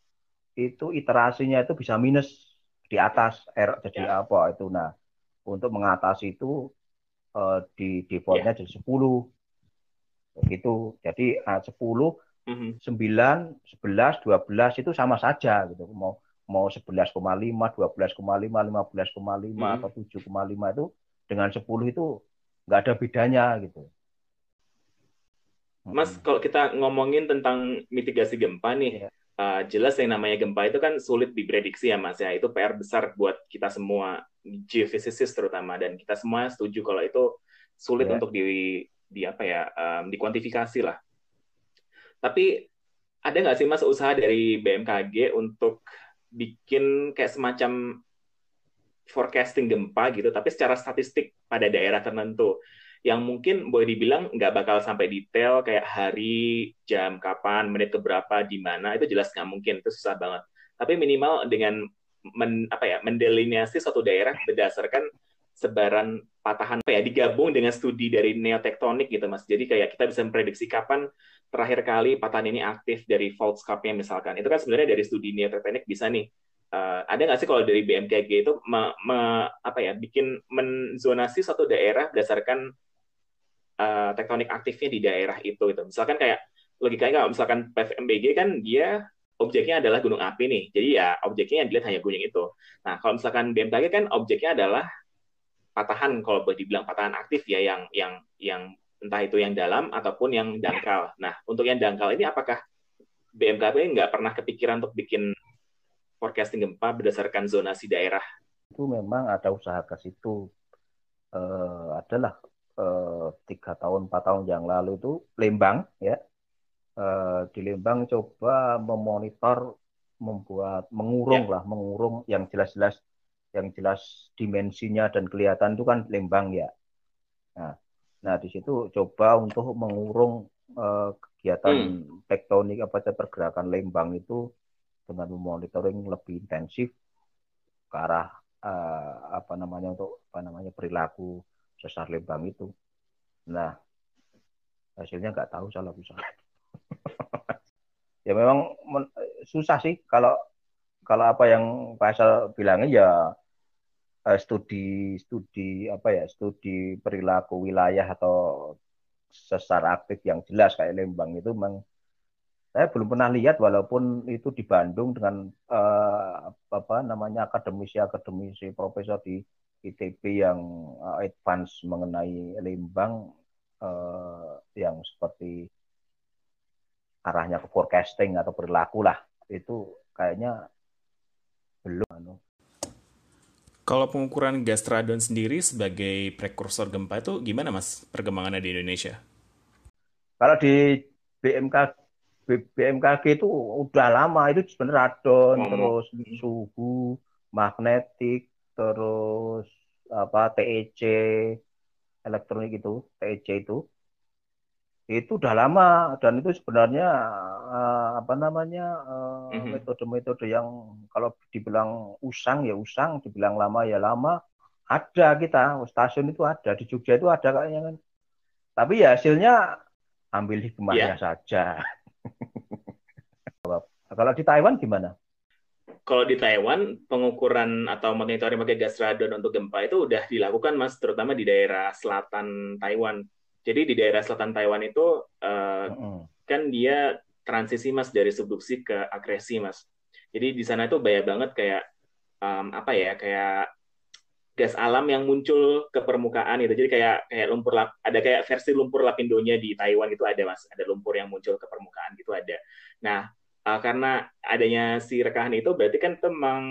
itu iterasinya itu bisa minus di atas R jadi ya. apa itu. Nah untuk mengatasi itu uh, di defaultnya ya. jadi 10 gitu jadi uh, 10 mm -hmm. 9 11 12 itu sama saja gitu mau mau 11,5 12,5 15,5 mm -hmm. atau 7,5 itu dengan 10 itu nggak ada bedanya gitu
Mas, kalau kita ngomongin tentang mitigasi gempa nih, ya uh, jelas yang namanya gempa itu kan sulit diprediksi ya Mas ya. Itu PR besar buat kita semua geofisikis terutama dan kita semua setuju kalau itu sulit yeah. untuk di di apa ya um, dikuantifikasi lah. Tapi ada nggak sih Mas usaha dari BMKG untuk bikin kayak semacam forecasting gempa gitu, tapi secara statistik pada daerah tertentu yang mungkin boleh dibilang nggak bakal sampai detail kayak hari, jam, kapan, menit keberapa, di mana itu jelas nggak mungkin itu susah banget. Tapi minimal dengan men, apa ya mendeliniasi suatu daerah berdasarkan sebaran patahan apa ya digabung dengan studi dari neotektonik gitu mas. Jadi kayak kita bisa memprediksi kapan terakhir kali patahan ini aktif dari fault scarp-nya misalkan. Itu kan sebenarnya dari studi neotektonik bisa nih uh, ada nggak sih kalau dari BMKG itu me, me, apa ya bikin menzonasi suatu daerah berdasarkan uh, tektonik aktifnya di daerah itu gitu. Misalkan kayak logikanya kalau misalkan PVMBG kan dia objeknya adalah gunung api nih. Jadi ya objeknya yang dilihat hanya gunung itu. Nah, kalau misalkan BMKG kan objeknya adalah patahan kalau boleh dibilang patahan aktif ya yang yang yang entah itu yang dalam ataupun yang dangkal. Nah, untuk yang dangkal ini apakah BMKG nggak pernah kepikiran untuk bikin forecasting gempa berdasarkan zonasi daerah?
Itu memang ada usaha ke situ. Uh, adalah Eh, tiga tahun empat tahun yang lalu itu Lembang ya eh, di Lembang coba memonitor membuat mengurung ya. lah mengurung yang jelas-jelas yang jelas dimensinya dan kelihatan itu kan Lembang ya nah nah di situ coba untuk mengurung uh, kegiatan hmm. tektonik apa saja pergerakan Lembang itu dengan memonitoring lebih intensif ke arah uh, apa namanya untuk apa namanya perilaku sesar Lembang itu. Nah, hasilnya nggak tahu salah bisa. (laughs) ya memang susah sih kalau kalau apa yang Pak Asal bilangnya ya studi studi apa ya studi perilaku wilayah atau sesar aktif yang jelas kayak Lembang itu memang saya belum pernah lihat walaupun itu di Bandung dengan uh, apa namanya akademisi akademisi profesor di ITB yang uh, advance mengenai Lembang uh, yang seperti arahnya ke forecasting atau perilaku lah itu kayaknya belum.
Kalau pengukuran gas radon sendiri sebagai prekursor gempa itu gimana mas perkembangannya di Indonesia?
Kalau di BMK BMKG itu udah lama itu sebenarnya radon, hmm. terus suhu, magnetik, terus apa TEC, elektronik itu, TEC itu itu udah lama dan itu sebenarnya uh, apa namanya uh, mm-hmm. metode-metode yang kalau dibilang usang ya usang, dibilang lama ya lama, ada kita stasiun itu ada di Jogja itu ada kayaknya kan. Tapi ya hasilnya ambil hikmahnya yeah. saja. (laughs) kalau di Taiwan gimana?
Kalau di Taiwan pengukuran atau monitoring pakai gas radon untuk gempa itu udah dilakukan mas, terutama di daerah selatan Taiwan jadi di daerah selatan Taiwan itu uh, mm-hmm. kan dia transisi mas dari subduksi ke akresi mas. Jadi di sana itu banyak banget kayak um, apa ya kayak gas alam yang muncul ke permukaan itu. Jadi kayak kayak lumpur lap, ada kayak versi lumpur lapindonya di Taiwan itu ada mas. Ada lumpur yang muncul ke permukaan gitu ada. Nah uh, karena adanya si rekahan itu berarti kan itu memang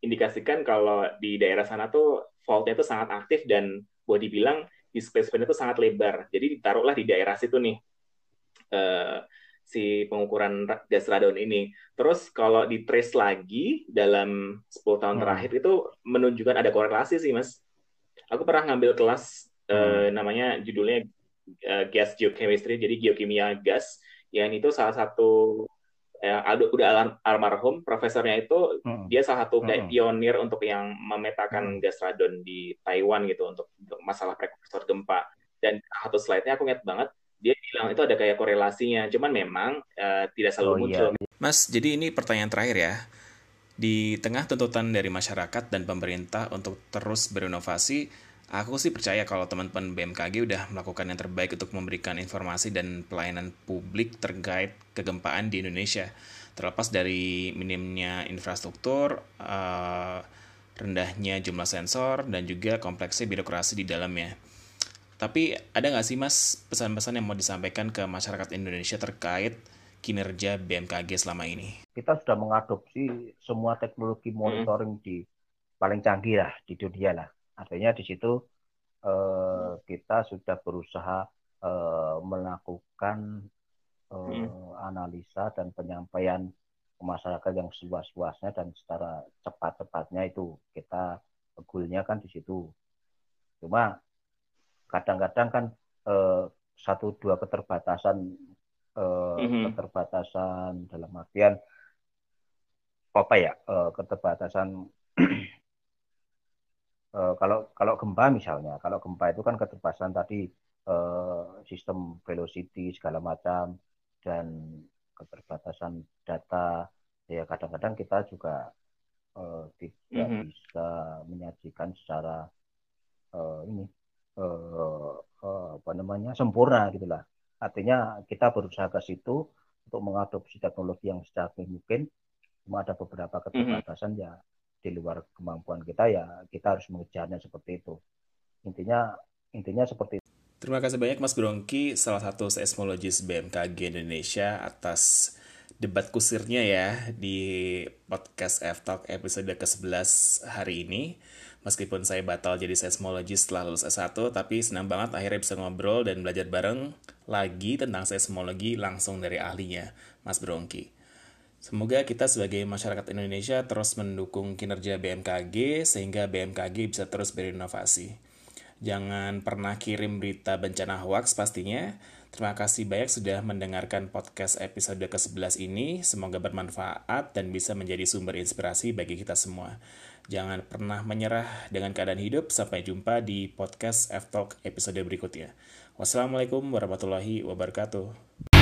indikasikan kalau di daerah sana tuh faultnya itu sangat aktif dan boleh dibilang di space band itu sangat lebar. Jadi ditaruhlah di daerah situ nih uh, si pengukuran gas radon ini. Terus kalau di trace lagi dalam 10 tahun hmm. terakhir itu menunjukkan ada korelasi sih, Mas. Aku pernah ngambil kelas uh, namanya judulnya uh, gas geochemistry, jadi geokimia gas. Yang itu salah satu ya, udah alam, almarhum profesornya itu hmm. dia salah satu kayak hmm. pionir untuk yang memetakan hmm. gas radon di Taiwan gitu untuk, untuk masalah prekursor gempa dan satu slide-nya aku ingat banget dia bilang itu ada kayak korelasinya cuman memang uh, tidak selalu oh, muncul. Iya.
Mas, jadi ini pertanyaan terakhir ya. Di tengah tuntutan dari masyarakat dan pemerintah untuk terus berinovasi, Aku sih percaya kalau teman-teman BMKG udah melakukan yang terbaik untuk memberikan informasi dan pelayanan publik terkait kegempaan di Indonesia. Terlepas dari minimnya infrastruktur, uh, rendahnya jumlah sensor, dan juga kompleksnya birokrasi di dalamnya. Tapi ada nggak sih mas pesan-pesan yang mau disampaikan ke masyarakat Indonesia terkait kinerja BMKG selama ini?
Kita sudah mengadopsi semua teknologi monitoring hmm. di paling canggih lah di dunia lah Artinya di situ eh, kita sudah berusaha eh, melakukan eh, hmm. analisa dan penyampaian ke masyarakat yang seluas-luasnya dan secara cepat-cepatnya itu kita goalnya kan di situ. Cuma kadang-kadang kan eh, satu dua keterbatasan eh, mm-hmm. keterbatasan dalam artian apa ya eh, keterbatasan (clears throat) Eh, kalau kalau gempa misalnya, kalau gempa itu kan keterbatasan tadi uh, sistem velocity segala macam dan keterbatasan data ya kadang-kadang kita juga uh, tidak mm -hmm. bisa menyajikan secara uh, ini uh, uh, apa namanya sempurna gitulah. Artinya kita berusaha ke situ untuk mengadopsi teknologi yang secara mungkin. Cuma ada beberapa mhm. keterbatasan mm -hmm. ya di luar kemampuan kita ya kita harus mengejarnya seperti itu intinya intinya seperti itu.
Terima kasih banyak Mas Brongki, salah satu seismologis BMKG Indonesia atas debat kusirnya ya di podcast F-Talk episode ke-11 hari ini. Meskipun saya batal jadi seismologis setelah lulus S1, tapi senang banget akhirnya bisa ngobrol dan belajar bareng lagi tentang seismologi langsung dari ahlinya, Mas Brongki. Semoga kita sebagai masyarakat Indonesia terus mendukung kinerja BMKG sehingga BMKG bisa terus berinovasi. Jangan pernah kirim berita bencana hoax pastinya. Terima kasih banyak sudah mendengarkan podcast episode ke-11 ini. Semoga bermanfaat dan bisa menjadi sumber inspirasi bagi kita semua. Jangan pernah menyerah dengan keadaan hidup. Sampai jumpa di podcast F-Talk episode berikutnya. Wassalamualaikum warahmatullahi wabarakatuh.